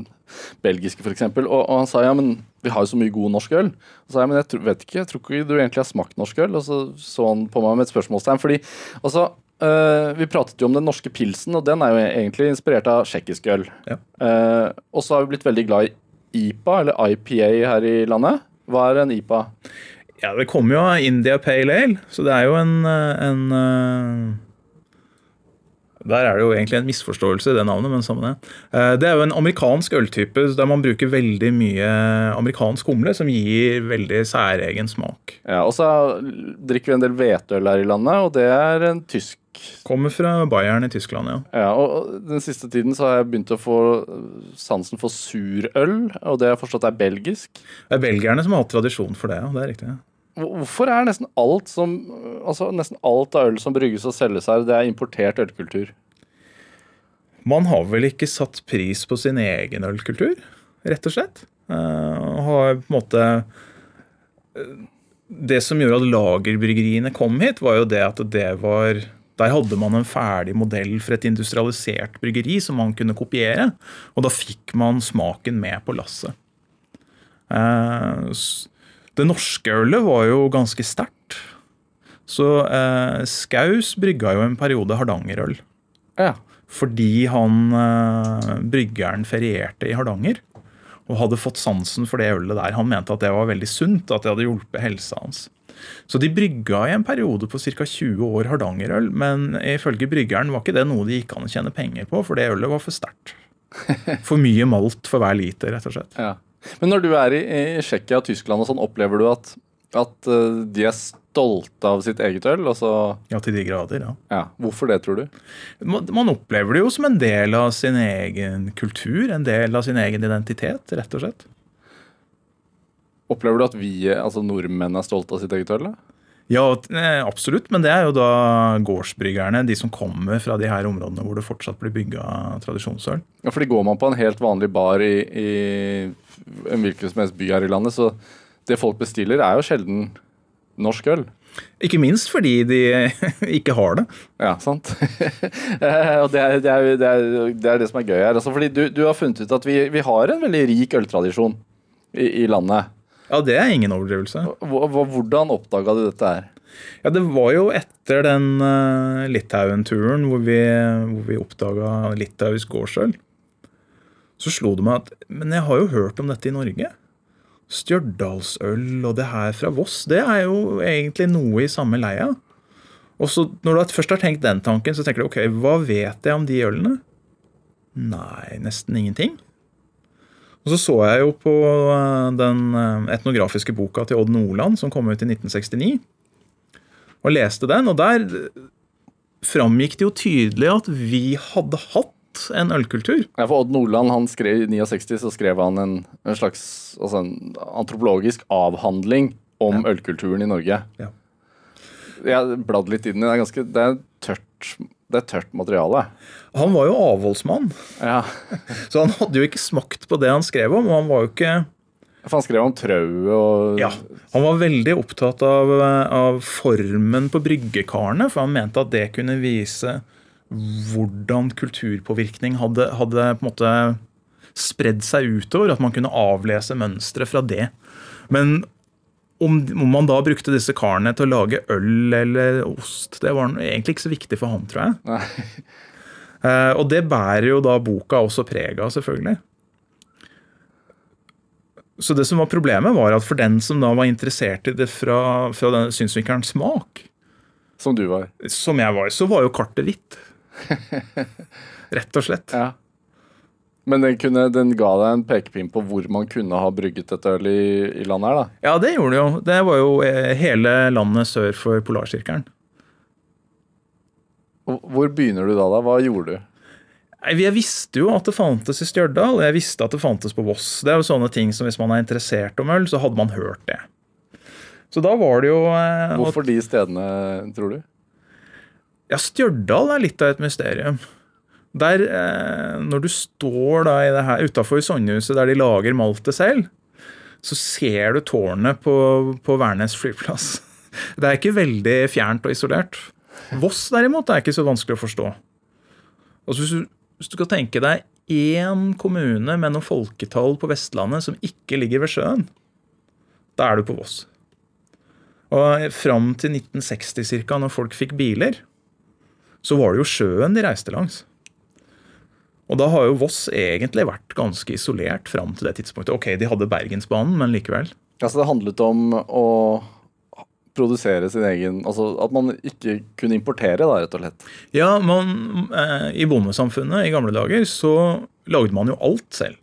belgiske, f.eks. Og, og han sa ja, men vi har jo så mye god norsk øl. Og sa jeg, men jeg tror, vet ikke, jeg tror ikke du egentlig har smakt norsk øl. Og så så han på meg med et spørsmålstegn. Fordi altså, eh, vi pratet jo om den norske pilsen, og den er jo egentlig inspirert av tsjekkisk øl. Ja. Uh, og så har vi blitt veldig glad i IPA, eller IPA her i landet. Hva er en IPA? Ja, det kommer jo av India Pale Ale, så det er jo en, eh, en eh, Der er det jo egentlig en misforståelse i det navnet, men samme det. Eh, Det er jo en amerikansk øltype der man bruker veldig mye amerikansk humle, som gir veldig særegen smak. Ja, og så drikker vi en del hveteøl her i landet, og det er en tysk. Kommer fra Bayern i Tyskland, ja. Ja, og Den siste tiden så har jeg begynt å få sansen for surøl, og det har jeg forstått er belgisk. Det er belgierne som har hatt tradisjon for det, ja. Det er riktig. Hvor- Hvorfor er nesten alt som Altså nesten alt av øl som brygges og selges her, det er importert ølkultur? Man har vel ikke satt pris på sin egen ølkultur, rett og slett. Uh, har på en måte eh, det som gjorde at lagerbryggeriene kom hit, var jo det at det var Der hadde man en ferdig modell for et industrialisert bryggeri som man kunne kopiere. Og da fikk man smaken med på lasset. S- Det norske ølet var jo ganske sterkt. Så eh, Skaus brygga jo en periode hardangerøl. Ja. Fordi han eh, bryggeren ferierte i Hardanger. Og hadde fått sansen for det ølet der. Han mente at det var veldig sunt, at det hadde hjulpet helsa hans. Så de brygga i en periode på ca. 20 år hardangerøl, men ifølge bryggeren var ikke det noe de gikk an å tjene penger på, for det ølet var for sterkt. [laughs] For mye malt for hver liter, rett og slett. Ja. Men når du er i, i Tsjekkia og Tyskland, og sånn, opplever du at, at eh, de er stolte av sitt eget øl? Altså, Ja, til de grader, ja. ja. Hvorfor det, tror du? Man man opplever det jo som en del av sin egen kultur, en del av sin egen identitet, rett og slett. Opplever du at vi, altså nordmenn, er stolte av sitt eget øl? da? Ja, eh, absolutt, men det er jo da gårdsbryggerne, de som kommer fra de her områdene hvor det fortsatt blir bygga tradisjonsøl. Ja, fordi Går man på en helt vanlig bar i, i en hvilken som helst by her i landet, så det folk bestiller, er jo sjelden norsk øl. Ikke minst fordi de [laughs] ikke har det. Ja, sant? [laughs] Eh, og det er det, er, det, er, det er det som er gøy her. Altså, fordi du, du har funnet ut at vi, vi har en veldig rik øltradisjon i, i landet. Ja, det er ingen overdrivelse. Hvordan oppdaga du dette her? Ja, Det var jo etter den uh, Litauen-turen hvor vi, hvor vi oppdaga litauisk gårdsøl. Så slo det meg at Men jeg har jo hørt om dette i Norge. Stjørdalsøl og det her fra Voss, det er jo egentlig noe i samme leia. Og så når du først har tenkt den tanken, så tenker du ok, hva vet jeg om de ølene? Nei, nesten ingenting. Og så så jeg jo på eh, den eh, etnografiske boka til Odd Nordland som kom ut i 1969 og leste den, og der framgikk det jo tydelig at vi hadde hatt en ølkultur. Ja, for Odd Nordland han skrev i 69 så skrev han en, en slags altså en antropologisk avhandling om ølkulturen i Norge. Ja. Jeg bladde litt i den. Det er ganske det er tørt, det er tørt materiale. Han var jo avholdsmann, Ja. [laughs] så han hadde jo ikke smakt på det han skrev om. og han var jo ikke... For han skrev om trauet og Ja, Han var veldig opptatt av, av formen på bryggekarene, for han mente at det kunne vise hvordan kulturpåvirkning hadde, hadde på en måte spredd seg utover. At man kunne avlese mønstre fra det. Men om, om man da brukte disse karene til å lage øl eller ost, det var egentlig ikke så viktig for han, tror jeg. Eh, og det bærer jo da boka også preg av, selvfølgelig. Så det som var problemet, var at for den som da var interessert i det fra, fra den synsvinkelen smak, Som du var. som jeg var, så var jo kartet hvitt. [laughs] Rett og slett. Ja. Men den, kunne, den ga deg en pekepinn på hvor man kunne ha brygget dette øl i, i landet her, da. Ja, det gjorde det jo. Det var jo eh, hele landet sør for Polarsirkelen. Hvor begynner du da, da? Hva gjorde du? Jeg visste jo at det fantes i Stjørdal, og jeg visste at det fantes på Voss. Det er jo sånne ting som Hvis man er interessert om øl, så hadde man hørt det. Så da var det jo eh, at- Hvorfor de stedene, tror du? Ja, Stjørdal er litt av et mysterium. Der, eh, når du står da i det her utafor Sonnehuset der de lager maltet selv, så ser du tårnet på, på Værnes flyplass. [laughs] Det er ikke veldig fjernt og isolert. Voss derimot er ikke så vanskelig å forstå. Altså, hvis, du, hvis du skal tenke deg én kommune med noen folketall på Vestlandet som ikke ligger ved sjøen, da er du på Voss. Og fram til 1960 cirka, når folk fikk biler, så var det jo sjøen de reiste langs. Og da har jo Voss egentlig vært ganske isolert fram til det tidspunktet. Ok, de hadde Bergensbanen, men likevel. Altså, det handlet om å produsere sin egen Altså at man ikke kunne importere, da, rett og slett. Ja, man, eh, I bondesamfunnet i gamle dager så lagde man jo alt selv.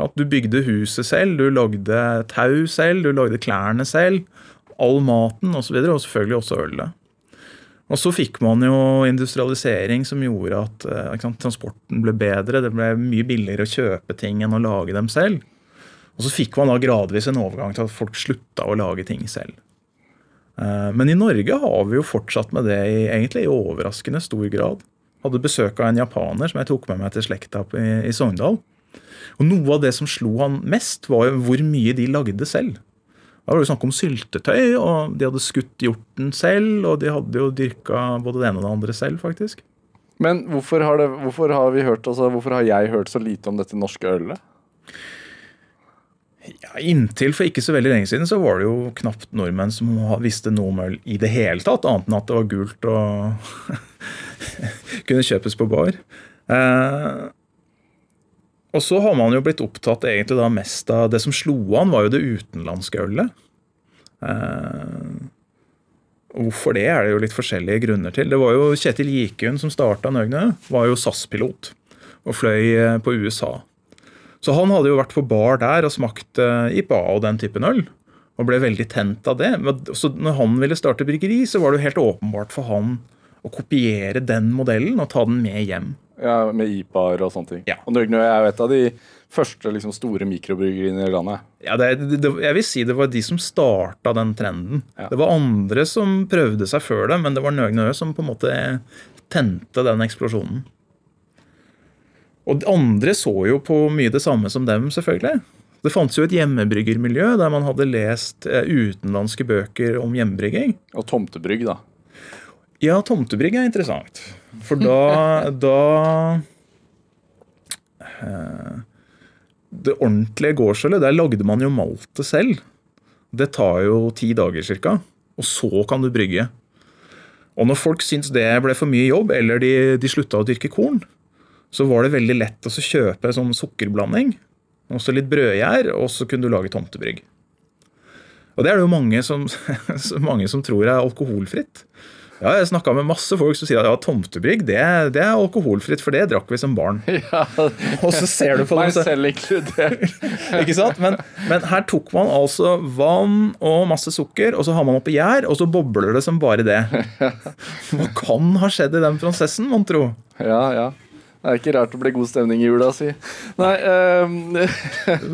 At du bygde huset selv, du lagde tau selv, du lagde klærne selv. All maten osv., og, så videre, og selvfølgelig også ølet. Og så fikk man jo industrialisering som gjorde at eh, sant, transporten ble bedre. Det ble mye billigere å kjøpe ting enn å lage dem selv. Og så fikk man da gradvis en overgang til at folk slutta å lage ting selv. Eh, Men i Norge har vi jo fortsatt med det i, egentlig i overraskende stor grad. Hadde besøk av en japaner som jeg tok med meg til slekta i, i Sogndal. Og noe av det som slo han mest, var jo hvor mye de lagde selv. Da var det snakk om syltetøy, og de hadde skutt hjorten selv, og de hadde jo dyrka både det ene og det andre selv, faktisk. Men hvorfor har, det, hvorfor har vi hørt, altså, hvorfor har jeg hørt så lite om dette norske ølet? Ja, inntil for ikke så veldig lenge siden så var det jo knapt nordmenn som visste noe om øl i det hele tatt, annet enn at det var gult og [laughs] kunne kjøpes på bar. Eh, og så har man jo blitt opptatt egentlig da mest av Det som slo an, var jo det utenlandske ølet. Eh, hvorfor det, er det jo litt forskjellige grunner til. Det var jo Kjetil Gikun som starta Nøgne, var jo SAS-pilot og fløy eh, på USA. Så han hadde jo vært på bar der og smakt eh, IPA og den typen øl. Og ble veldig tent av det. Så når han ville starte bryggeri, så var det jo helt åpenbart for han å kopiere den modellen og ta den med hjem. Ja, Med IPA-er og sånne ting. Ja. Og Nøgnø er jo et av de første liksom, store mikrobryggeriene i landet. Ja, det, det, jeg vil si det var de som starta den trenden. Ja. Det var andre som prøvde seg før det, men det var Nøgnø som på en måte tente den eksplosjonen. Og andre så jo på mye det samme som dem, selvfølgelig. Det fantes jo et hjemmebryggermiljø der man hadde lest eh, utenlandske bøker om hjemmebrygging. Og tomtebrygg, da. Ja, tomtebrygg er interessant. For da, da eh, Det ordentlige gårdsølet, der lagde man jo maltet selv. Det tar jo ti dager ca. Og så kan du brygge. Og når folk syntes det ble for mye jobb, eller de, de slutta å dyrke korn, så var det veldig lett å kjøpe sånn sukkerblanding, og så litt brødgjær, og så kunne du lage tomtebrygg. Og det er det jo mange som, [laughs] mange som tror er alkoholfritt. Ja, jeg snakka med masse folk som sier at ja, tomtebrygg det, det er alkoholfritt, for det drakk vi som barn. [laughs] Ja, [laughs] Og så ser du på dem selv inkludert. [laughs] ikke sant? Men, men her tok man altså vann og masse sukker, og så har man oppi gjær, og så bobler det som bare det. Hva kan ha skjedd i den prosessen, mon tro? Ja, ja. Det er ikke rart det blir god stemning i jula si. Nei, um,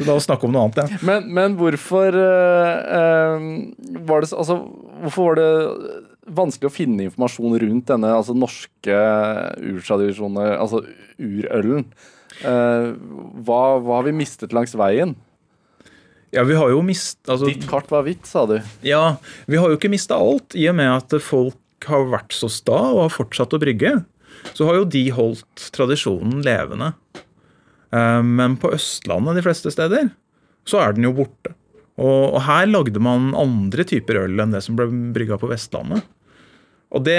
La oss snakke om noe annet, ja. men, men hvorfor uh, um, var det så- Altså, hvorfor var det vanskelig å finne informasjon rundt denne altså norske urtradisjonen, altså urølen? Eh, hva, hva har vi mistet langs veien? Ja, vi har jo mist... Altså, Ditt kart var hvitt, sa du. Ja, vi har jo ikke mista alt, i og med at folk har vært så sta og har fortsatt å brygge. Så har jo de holdt tradisjonen levende. Eh, Men på Østlandet de fleste steder, så er den jo borte. Og, her lagde man andre typer øl enn det som ble brygga på Vestlandet. Og det,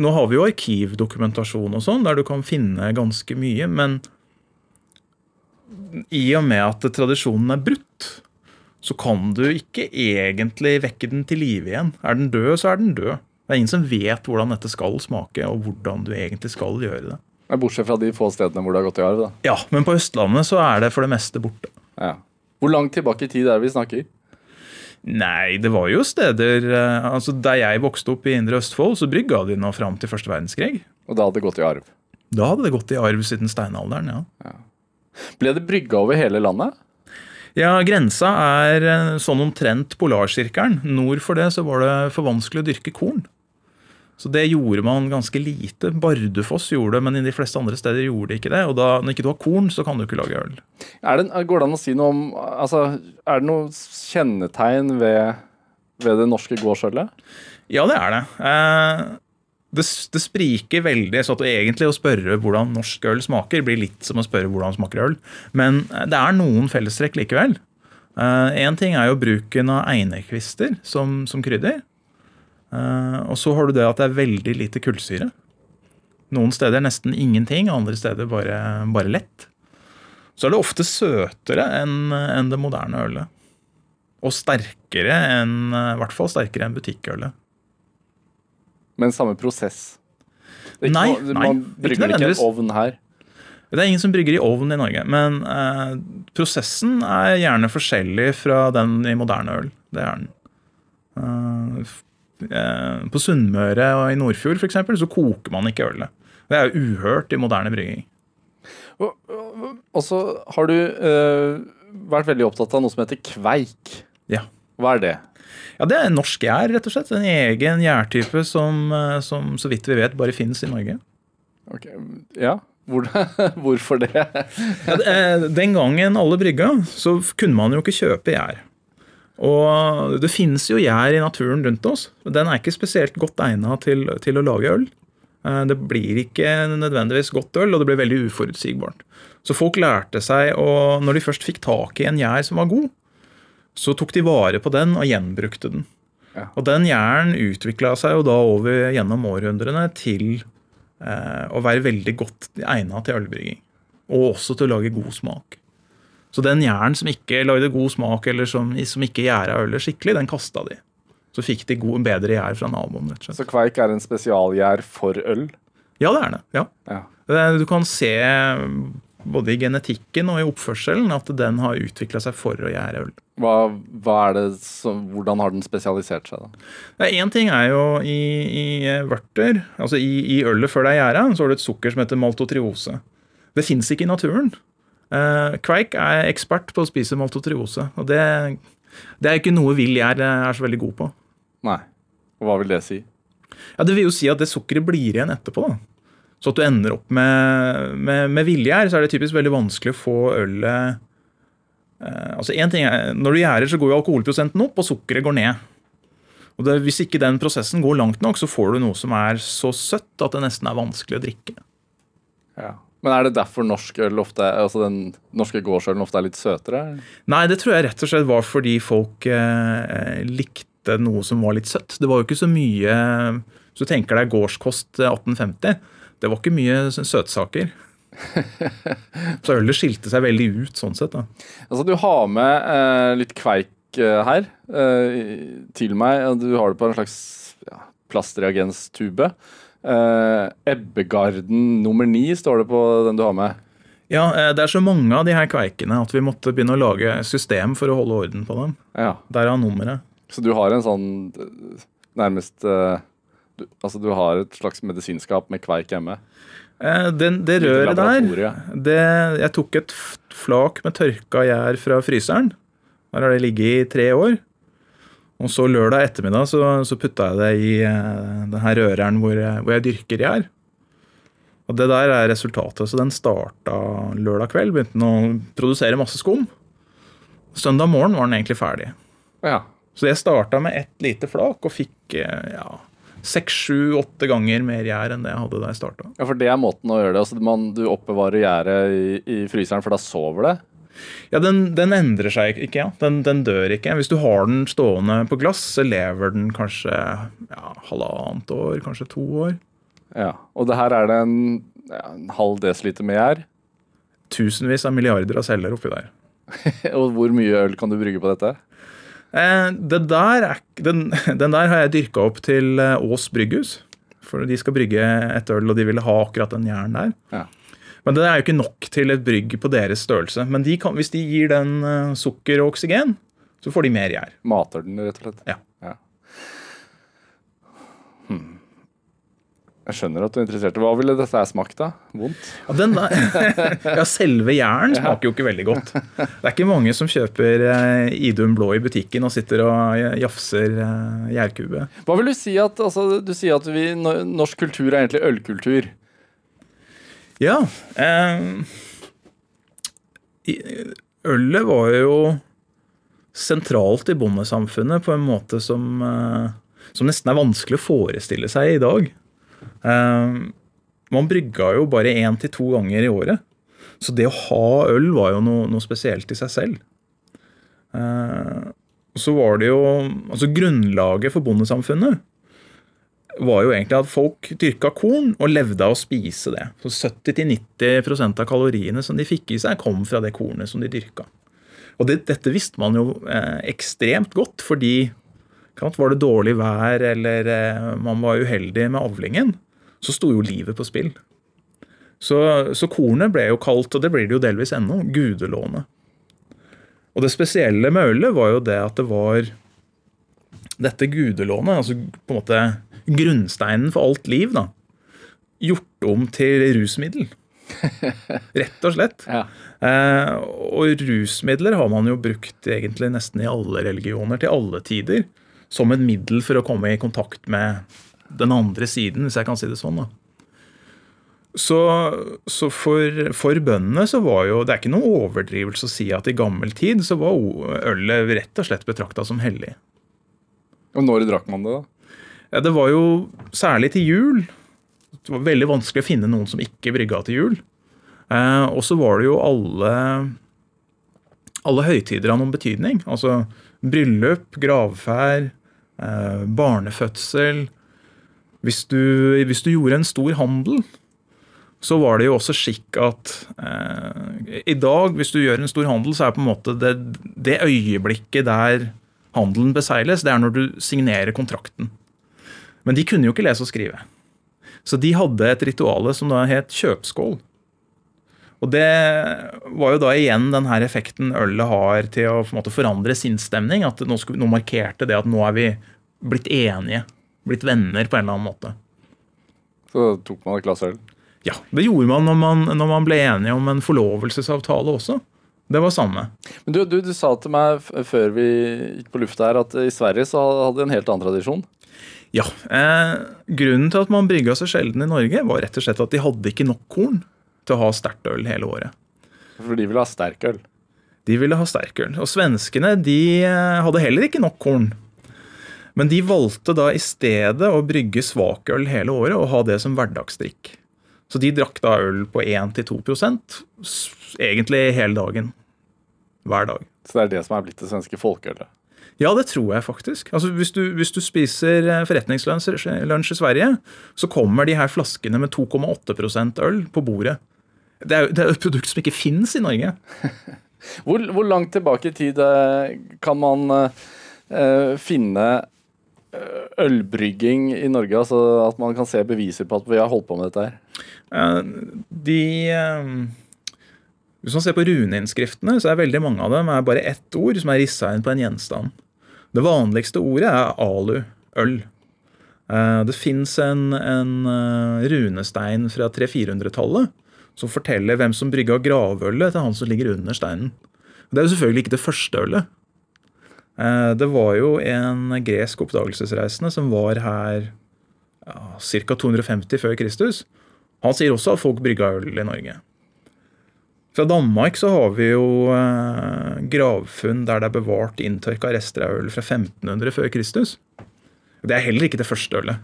Nå har vi jo arkivdokumentasjon og sånn, der du kan finne ganske mye, men i og med at tradisjonen er brutt, så kan du ikke egentlig vekke den til live igjen. Er den død, så er den død. Det er ingen som vet hvordan dette skal smake, og hvordan du egentlig skal gjøre det. Bortsett fra de få stedene hvor det har gått i arv. da. Ja, Men på Østlandet så er det for det meste borte. Ja. Hvor langt tilbake i tid er det vi snakker? Nei, det var jo steder eh, altså Der jeg vokste opp i Indre Østfold, så brygga de nå fram til første verdenskrig. Og da hadde det gått i arv. Da hadde det gått i arv siden steinalderen, ja. Ble det brygga over hele landet? Ja, Grensa er eh, sånn omtrent polarsirkelen. Nord for det så var det for vanskelig å dyrke korn. Så det gjorde man ganske lite. Bardufoss gjorde det, men i de fleste andre steder gjorde de ikke det. Og da, når ikke du har korn, så kan du ikke lage øl. Er det, går det an å si noe om altså, Er det noe kjennetegn ved, ved det norske gårdsølet? Ja, det er det. Eh, det, det spriker veldig, så at egentlig å spørre hvordan norsk øl smaker, blir litt som å spørre hvordan smaker øl. Men eh, det er noen fellestrekk likevel. Én ting er jo bruken av einekvister som, som krydder. Eh, og så har du det at det er veldig lite kullsyre. Noen steder nesten ingenting, andre steder bare, bare lett. Så er det ofte søtere enn en det moderne ølet. Og sterkere enn I hvert fall sterkere enn butikkølet. Men samme prosess? Ikke Nei, man, nei, Man brygger ikke ikke ovn her. Det er ingen som brygger i ovn i Norge, men eh, prosessen er gjerne forskjellig fra den i moderne øl. Det er den. Eh, eh, på Sunnmøre og i Nordfjord eksempel, så koker man ikke ølet. Det er jo uhørt i moderne brygging. Og så har du øh, vært veldig opptatt av noe som heter kveik. Ja. Hva er det? ja, det er norsk gjær, rett og slett. En egen gjærtype som, eh, som så vidt vi vet bare finnes i Norge. Ok, Ja, Hvor, [laughs] hvorfor det? Ja, eh, den gangen alle brygga, så kunne man jo ikke kjøpe gjær. Og det finnes jo gjær i naturen rundt oss. men Den er ikke spesielt godt egna til, til å lage øl. Eh, Det blir ikke nødvendigvis godt øl, og det blir veldig uforutsigbart. Så folk lærte seg å Når de først fikk tak i en gjær som var god, så tok de vare på den og gjenbrukte den. Ja. Og den gjæren utvikla seg jo da over gjennom århundrene til eh, å være veldig godt egna til ølbrygging. Og også til å lage god smak. Så den gjæren som ikke lagde god smak, eller som, som ikke gjæra ølet skikkelig, den kasta de. Så fikk de god, bedre gjær fra naboen. rett og slett. Så kveik er en spesialgjær for øl? Ja, det er det. ja. Ja. Du kan se både i genetikken og i oppførselen at den har utvikla seg for å gjære øl. Hva, hva det som, hvordan har den spesialisert seg, da? Én ting er jo i, i vørter, altså i, i ølet før det er gjæra, så har du et sukker som heter maltotriose. Det fins ikke i naturen. Eh, Kveik er ekspert på å spise maltotriose, og det, det er ikke noe vill gjær er så veldig god på. Nei. Og Hva vil det si? Ja, Det vil jo si at det sukkeret blir igjen etterpå. da. Så at du ender opp med, med, med villgjær, så er det typisk veldig vanskelig å få ølet uh, altså en ting er, Når du gjærer, så går jo alkoholprosenten opp, og sukkeret går ned. Og det, Hvis ikke den prosessen går langt nok, så får du noe som er så søtt at det nesten er vanskelig å drikke. Ja. Men er det derfor norsk øl ofte, altså den norske gårdsølen ofte er litt søtere? Nei, det tror jeg rett og slett var fordi folk eh, likte noe som var litt søtt. Det var jo ikke så mye Hvis du tenker deg gårdskost 1850, det var ikke mye søtsaker. [laughs] Så ølet skilte seg veldig ut sånn sett. da. Altså, du har med eh, litt kveik eh, her eh, til meg. Du har det på en slags ja, plastreagenstube. Eh, Ebbegarden nummer ni står det på den du har med. Ja, eh, Det er så mange av de her kveikene at vi måtte begynne å lage system for å holde orden på dem. Ja. Derav nummeret. Så du har en sånn eh, nærmest du, Altså, du har et slags medisinskap med kveik hjemme? Eh, Den, det røret der det, Jeg tok et flak med tørka gjær fra fryseren. Der har det ligget i tre år. Og så lørdag ettermiddag så, så putta jeg det i denne den her røreren hvor jeg, hvor jeg dyrker gjær. Og det der er resultatet. Så den starta lørdag kveld. Begynte den å produsere masse skum. Søndag morgen var den egentlig ferdig. Ja. Så jeg starta med ett lite flak og fikk eh, ja, seks, sju, åtte ganger mer gjær enn det jeg hadde da jeg starta. ja, for det er måten å gjøre det. Altså, man, du oppbevarer gjæret i, i fryseren, for da sover det? Ja, den, den endrer seg ikke, ja. Den, den dør ikke. Hvis du har den stående på glass, så lever den kanskje ja, halvannet år, kanskje to år. Ja. Og det her er det en, ja, en halv desiliter med gjær. Tusenvis av milliarder av celler oppi der. [laughs] Og hvor mye øl kan du brygge på dette? Eh, det der er, den, [laughs] den der har jeg dyrka opp til eh, Ås brygghus. For de skal brygge et øl, og de ville ha akkurat den jern der. Ja. Men det er jo ikke nok til et brygg på deres størrelse. Men de kan, hvis de gir den eh, sukker og oksygen, så får de mer gjær. Mater den, rett og slett? Ja. Hmm. Jeg skjønner at du er interessert. Hva ville dette smakt, da? Vondt? Ja, den [laughs] ja, selve gjæren smaker jo ikke veldig godt. Det er ikke mange som kjøper eh, Idun blå i butikken og sitter og jafser eh, gjærkube. Hva vil du si at altså, Du sier at vi, norsk kultur er egentlig ølkultur. Ja. Eh, ølet var jo sentralt i bondesamfunnet på en måte som, eh, som nesten er vanskelig å forestille seg i dag. Eh, man brygga jo bare én til to ganger i året. Så det å ha øl var jo noe, noe spesielt i seg selv. Eh, så var det jo Altså grunnlaget for bondesamfunnet var jo egentlig at folk dyrka korn og levde av å spise det. Så 70-90% av kaloriene som de fikk i seg, kom fra det kornet som de dyrka. Og det, dette visste man jo eh, ekstremt godt, fordi var det dårlig vær eller eh, man var uheldig med avlingen, så sto jo livet på spill. Så, så kornet ble jo kalt, og det blir det jo delvis ennå, gudelånet. Og det spesielle med ølet var jo det at det var dette gudelånet, altså på en måte grunnsteinen for alt liv, da, gjort om til rusmiddel. [laughs] Rett og slett. Ja. Eh, og rusmidler har man jo brukt egentlig nesten i alle religioner til alle tider. Som et middel for å komme i kontakt med den andre siden, hvis jeg kan si det sånn. da. Så, så for, for bøndene så var jo Det er ikke noen overdrivelse å si at i gammel tid så var ølet rett og slett betrakta som hellig. Og når drakk man det, da? Ja, det var jo særlig til jul. Det var veldig vanskelig å finne noen som ikke brygga til jul. Eh, og så var det jo alle alle høytider av noen betydning. Altså bryllup, gravferd, eh, barnefødsel. Hvis du, hvis du gjorde en stor handel, så var det jo også skikk at eh, I dag, hvis du gjør en stor handel, så er på en måte det, det øyeblikket der handelen beseiles, det er når du signerer kontrakten. Men de kunne jo ikke lese og skrive. Så de hadde et rituale som da het kjøpskål. Og det var jo da igjen den her effekten ølet har til å på en måte forandre sinnsstemning. At nå, skulle, nå markerte det at nå er vi blitt enige. Blitt venner på en eller annen måte. Så tok man et glass øl. Ja, Det gjorde man når, man når man ble enige om en forlovelsesavtale også. Det var samme. Men du, du, du sa til meg før vi gikk på lufta her, at i Sverige så hadde de en helt annen tradisjon. Ja, eh, Grunnen til at man brygga så sjelden i Norge, var rett og slett at de hadde ikke nok korn til å ha sterkt øl hele året. For de ville ha sterk øl. De ville ha sterk øl. Og svenskene de eh, hadde heller ikke nok korn. Men de valgte da i stedet å brygge svakøl hele året og ha det som hverdagsdrikk. Så de drakk da øl på 1-2 s- egentlig hele dagen. Hver dag. Så det er det som er blitt det svenske folkeølet. Ja, det tror jeg faktisk. Altså, hvis, du, hvis du spiser eh, forretningslunsj i Sverige, så kommer de her flaskene med 2,8% øl på bordet. Det er, det er et produkt som ikke fins i Norge. [laughs] Hvor, hvor langt tilbake i tid eh, kan man eh, finne ølbrygging i Norge? Altså at man kan se beviser på at vi har holdt på med dette her? Uh, De Uh Hvis man ser på runeinnskriftene, så er veldig mange av dem er bare ett ord som er rissa inn på en gjenstand. Det vanligste ordet er alu, øl. Eh, Det fins en, en eh, runestein fra 300-400-tallet som forteller hvem som brygga gravølet til han som ligger under steinen. Det er jo selvfølgelig ikke det første ølet. Eh, Det var jo en gresk oppdagelsesreisende som var her ja, ca. 250 før Kristus. Han sier også at folk brygga øl i Norge. Fra Danmark så har vi jo eh, gravfunn der det er bevart inntørka rester av øl fra 1500 før Kristus. Det er heller ikke det første ølet.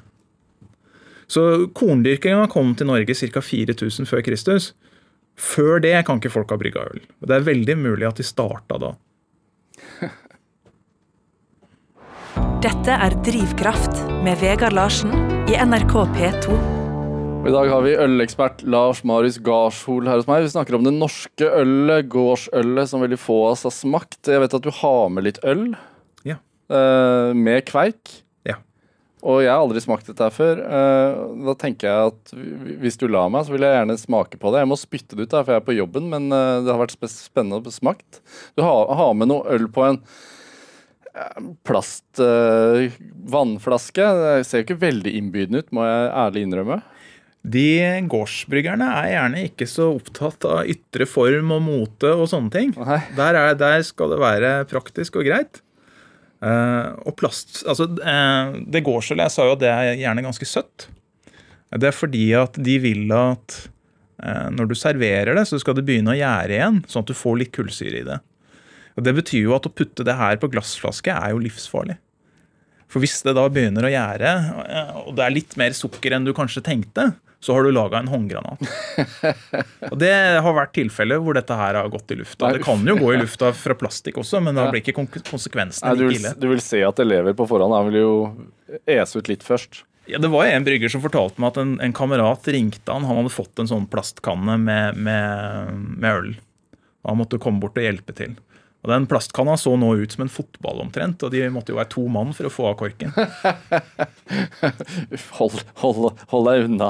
Så korndyrkinga kom til Norge ca. 4000 før Kristus. Før det kan ikke folk ha brygga øl. Og Det er veldig mulig at de starta da. Dette er Drivkraft med Vegard Larsen i NRK P2. Og I dag har vi ølekspert Lars Marius Garshol her hos meg. Vi snakker om det norske ølet, gårdsølet, som veldig få av oss har smakt. Jeg vet at du har med litt øl Ja. Uh, med kveik. Ja. Og jeg har aldri smakt dette her før. Uh, da tenker jeg at hvis du lar meg, så vil jeg gjerne smake på det. Jeg må spytte det ut, da, for jeg er på jobben, men uh, det har vært spennende å smakt. Du har, har med noe øl på en plastvannflaske. plast vannflaske. Det ser jo ikke veldig innbydende ut, må jeg ærlig innrømme. De gårdsbryggerne er gjerne ikke så opptatt av ytre form og mote og sånne ting. Der, er, der skal det være praktisk og greit. Uh, og plast Altså, uh, det gårdsølet Jeg sa jo at det er gjerne ganske søtt. Det er fordi at de vil at uh, når du serverer det, så skal det begynne å gjære igjen, sånn at du får litt kullsyre i det. Og Det betyr jo at å putte det her på glassflaske er jo livsfarlig. For hvis det da begynner å gjære, og det er litt mer sukker enn du kanskje tenkte, så har du laga en håndgranat. [laughs] Og Det har vært tilfellet hvor dette her har gått i lufta. Det kan jo gå i lufta fra plastikk også, men da blir ikke konsekvensene like ille. du vil se at elever på forhånd Han vil jo ese ut litt først. Ja, det var en brygger som fortalte meg at en, en kamerat ringte han. Han hadde fått en sånn plastkanne med, med, med øl. Han måtte komme bort og hjelpe til. Og Den plastkanna så nå ut som en fotball omtrent, og de måtte jo være to mann for å få av korken. [laughs] Hold, hold, hold deg unna,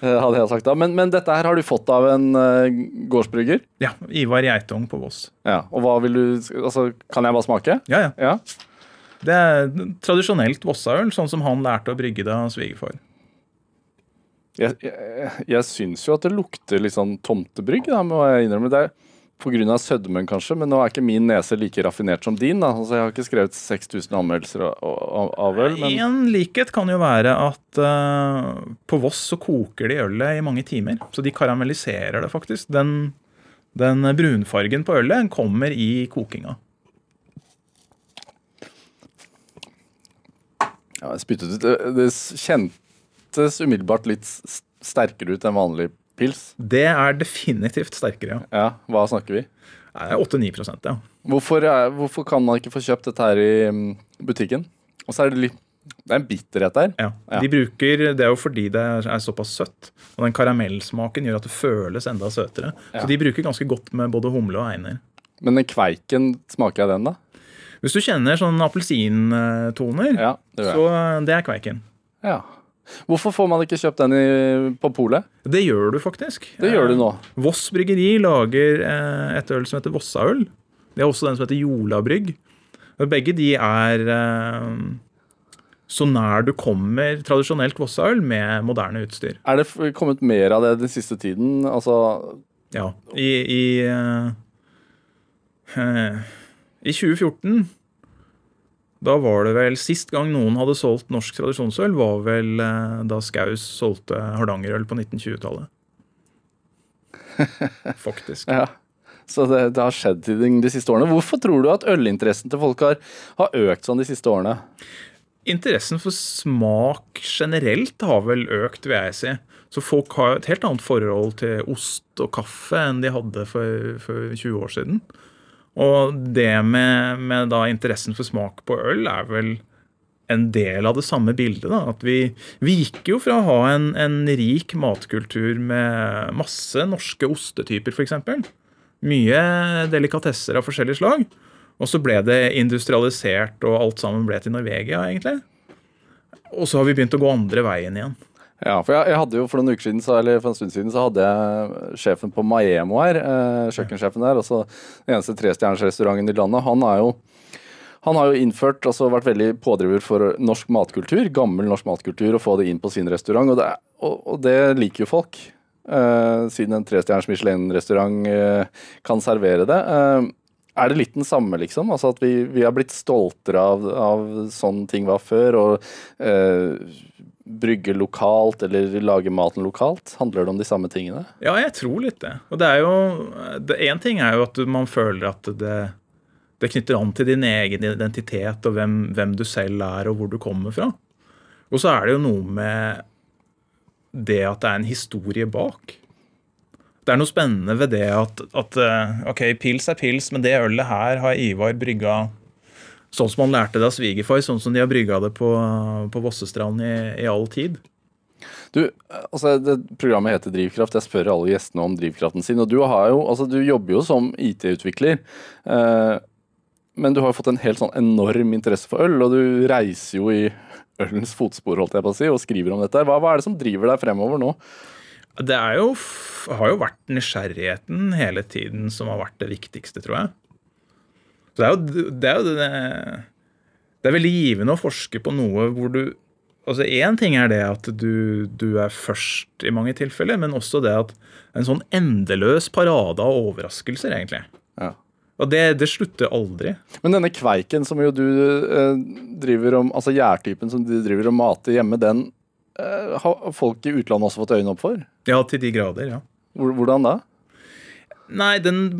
eh, hadde jeg sagt da. Men, men dette her har du fått av en eh, gårdsbrygger? Ja, Ivar Geitong på Voss. Ja. Og hva vil du Altså, kan jeg bare smake? Ja, ja. Ja. Det er tradisjonelt Vossaøl, sånn som han lærte å brygge det av svigerfar. Jeg, jeg, jeg syns jo at det lukter litt sånn tomtebrygg, da, må jeg innrømme. Det er, pga. sødmen, kanskje, men nå er ikke min nese like raffinert som din. da, altså Jeg har ikke skrevet 6000 anmeldelser av, øl, men En likhet kan jo være at uh, på Voss så koker de ølet i mange timer. Så de karamelliserer det faktisk. Den, den brunfargen på ølet kommer i kokinga. ja, jeg spyttet ut. Det, det kjentes umiddelbart litt sterkere ut enn vanlig pils. Det er definitivt sterkere, ja. Ja, Hva snakker vi? Det er 8-9 ja. Hvorfor, er, hvorfor kan man ikke få kjøpt dette her i mm, butikken? Og så er det litt Det er en bitterhet der. ja. Ja. De bruker, Det er jo fordi det er, såpass søtt. Og den karamellsmaken gjør at det føles enda søtere. Ja. Så de bruker ganske godt med både humle og einer. Men den kveiken, smaker jeg den, da? Hvis du kjenner sånn appelsintoner, Ja, det så det er kveiken. Ja. Hvorfor får man ikke kjøpt den i, på polet? Det gjør du faktisk. Det gjør du nå. Voss bryggeri lager eh, et øl som heter Vossaøl. Det er også den som heter Jolabrygg. Begge de er eh, så nær du kommer tradisjonelt Vossaøl med moderne utstyr. Er det kommet mer av det den siste tiden? Altså Ja. I, i, uh, eh, I 2014 da var det vel Sist gang noen hadde solgt norsk tradisjonsøl, var vel eh, da Skaus solgte Hardangerøl på 1920-tallet. [laughs] Faktisk. Ja. Så det, det har skjedd ting de, de siste årene. Hvorfor tror du at ølinteressen til folk har, har økt sånn de siste årene? Interessen for smak generelt har vel økt, vil jeg si. Så folk har et helt annet forhold til ost og kaffe enn de hadde for, for 20 år siden. Og det med, med interessen for smak på øl er vel en del av det samme bildet. da, At vi, vi gikk jo fra å ha en, en rik matkultur med masse norske ostetyper, f.eks. Mye delikatesser av forskjellig slag. Og så ble det industrialisert, og alt sammen ble til Norvegia, egentlig. Og så har vi begynt å gå andre veien igjen. Ja, for jeg, jeg hadde jo For noen uker siden, så, eller for en stund siden så hadde jeg sjefen på Maemo her. Eh, kjøkkensjefen der. Altså den eneste trestjernersrestauranten i landet. Han er jo han har jo innført, altså vært veldig pådriver for norsk matkultur, gammel norsk matkultur, og få det inn på sin restaurant. Og det, er, og, og det liker jo folk. Eh, siden en trestjerners Michelin-restaurant eh, kan servere det. Eh, er det litt den samme, liksom? Altså At vi, vi har blitt stoltere av, av sånn ting var før, og eh, brygge lokalt eller lage maten lokalt? Handler det om de samme tingene? Ja, jeg tror litt det. Og det er jo Én ting er jo at man føler at det, det knytter an til din egen identitet og hvem, hvem du selv er og hvor du kommer fra. Og så er det jo noe med det at det er en historie bak. Det er noe spennende ved det at, at eh, ok, pils er pils, men det ølet her har Ivar brygga sånn som man lærte det av svigerfar, sånn som de har brygga det på, på Vossestrand i, i all tid. Du, altså det Programmet heter Drivkraft. Jeg spør alle gjestene om drivkraften sin. og Du, har jo, altså du jobber jo som IT-utvikler. Eh, men du har jo fått en helt sånn enorm interesse for øl, og du reiser jo i ølens fotspor holdt jeg på å si, og skriver om dette. Hva, hva er det som driver deg fremover nå? Det er jo, har jo vært nysgjerrigheten hele tiden som har vært det viktigste, tror jeg. Så det er jo det, er jo det, det er veldig givende å forske på noe hvor du altså Én ting er det at du, du er først i mange tilfeller, men også det at en sånn endeløs parade av overraskelser, egentlig. Ja. Og det, det slutter aldri. Men denne kveiken som jo du eh, driver om, altså gjærtypen som du driver og mater hjemme, den eh, har folk i utlandet også fått øynene opp for? Ja, til de grader, ja. Hvordan da? Nei, den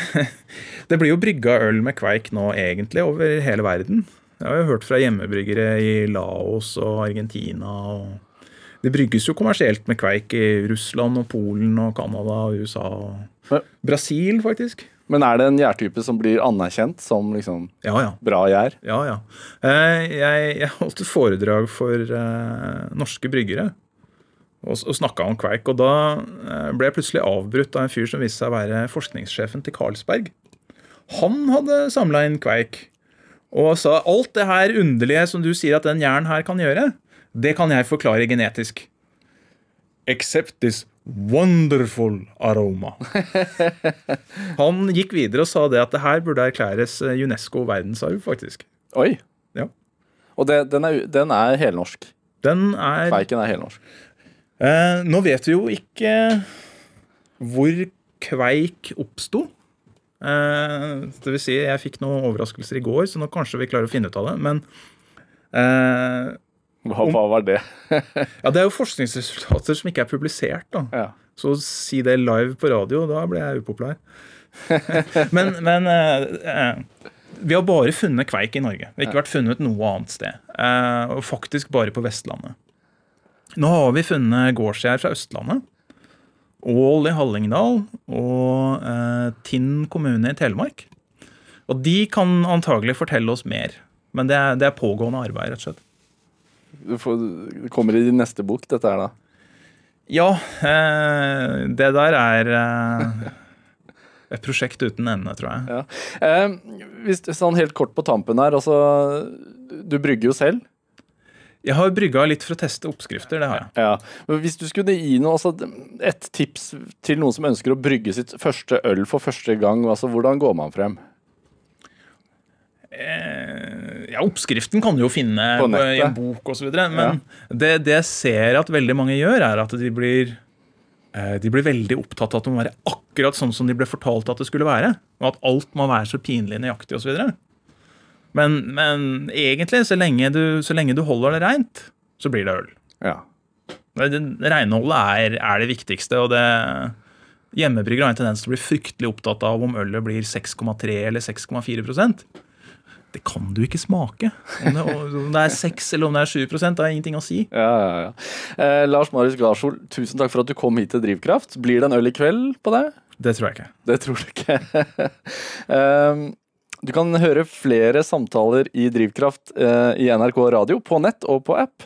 [laughs] Det blir jo brygga øl med kveik nå egentlig over hele verden. Jeg har jo hørt fra hjemmebryggere i Laos og Argentina. og Det brygges jo kommersielt med kveik i Russland og Polen og Canada og USA. og Brasil, faktisk. Men er det en gjærtype som blir anerkjent som liksom Ja, ja. bra gjær? ja, ja. Eh, Jeg, jeg holdt et foredrag for eh, norske bryggere og, og snakka om kveik. Og da eh, ble jeg plutselig avbrutt av en fyr som viste seg å være forskningssjefen til Carlsberg. Han hadde samla inn kveik og sa alt det her underlige som du sier at den hjernen her kan gjøre, det kan jeg forklare genetisk. Except this wonderful aroma. [laughs] Han gikk videre og sa det at det her burde erklæres eh, UNESCO verdensarv, faktisk. Oi. Ja. Og det, den, er, den er helnorsk. Den er Kveiken er helnorsk. Eh, Nå vet vi jo ikke hvor kveik oppsto. Eh, det vil si, jeg fikk noen overraskelser i går, så nå kanskje vi klarer å finne ut av det. Men eh, Hva, hva var det? [laughs] ja, det er jo forskningsresultater som ikke er publisert. da. Ja. Så å si det live på radio, da ble jeg upopulær. [laughs] men men eh, eh, vi har bare funnet kveik i Norge. Det har ikke vært funnet noe annet sted. Eh, og faktisk bare på Vestlandet. Nå har vi funnet gårdsgjær fra Østlandet. Ål i Hallingdal og eh, Tinn kommune i Telemark. Og de kan antagelig fortelle oss mer. Men det er, det er pågående arbeid, rett og slett. Du får, det kommer i din neste bok, dette her, da. Ja, eh, det der er eh, et prosjekt uten ende, tror jeg. Ja. Eh, hvis, sånn helt kort på tampen her, altså Du brygger jo selv. Jeg har brygga litt for å teste oppskrifter. det har jeg. Ja. Men hvis du skulle gi noe, altså, et tips til noen som ønsker å brygge sitt første øl for første gang, altså, hvordan går man frem? Eh, ja, Oppskriften kan du jo finne i en bok osv. Men det, det jeg ser at veldig mange gjør, er at de blir eh, de blir veldig opptatt av at det må være akkurat sånn som de ble fortalt at det skulle være. Og at alt må være så pinlig nøyaktig osv. Men, men egentlig, så lenge, du, så lenge du holder det reint, så blir det øl. Ja. Det, det Renholdet er, er det viktigste. og det Hjemmebryggere har en tendens til å bli fryktelig opptatt av om ølet blir 6,3 eller 6,4% Det kan du ikke smake. Om det, om det er 6 eller om det er 7 det har ingenting å si. Ja, ja, ja. Eh, Lars Marius Garsol, tusen takk for at du kom hit til Drivkraft. Blir det en øl i kveld på deg? Det tror jeg ikke. Det tror du ikke. um, [laughs] du kan høre flere samtaler i Drivkraft uh, i NRK Radio, på nett og på app.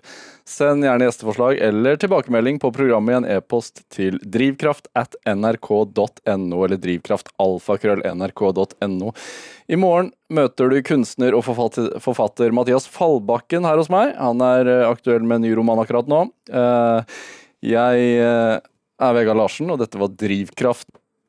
Send gjerne gjesteforslag eller tilbakemelding på programmet i en e-post til drivkraft at nrk.no eller drivkraftalfakrøll.nrk.no. I morgen møter du kunstner og forfatter, forfatter Mathias Fallbakken her hos meg. Han er uh, aktuell med en ny roman akkurat nå. Uh, jeg er Vegard Larsen, og dette var Drivkraft.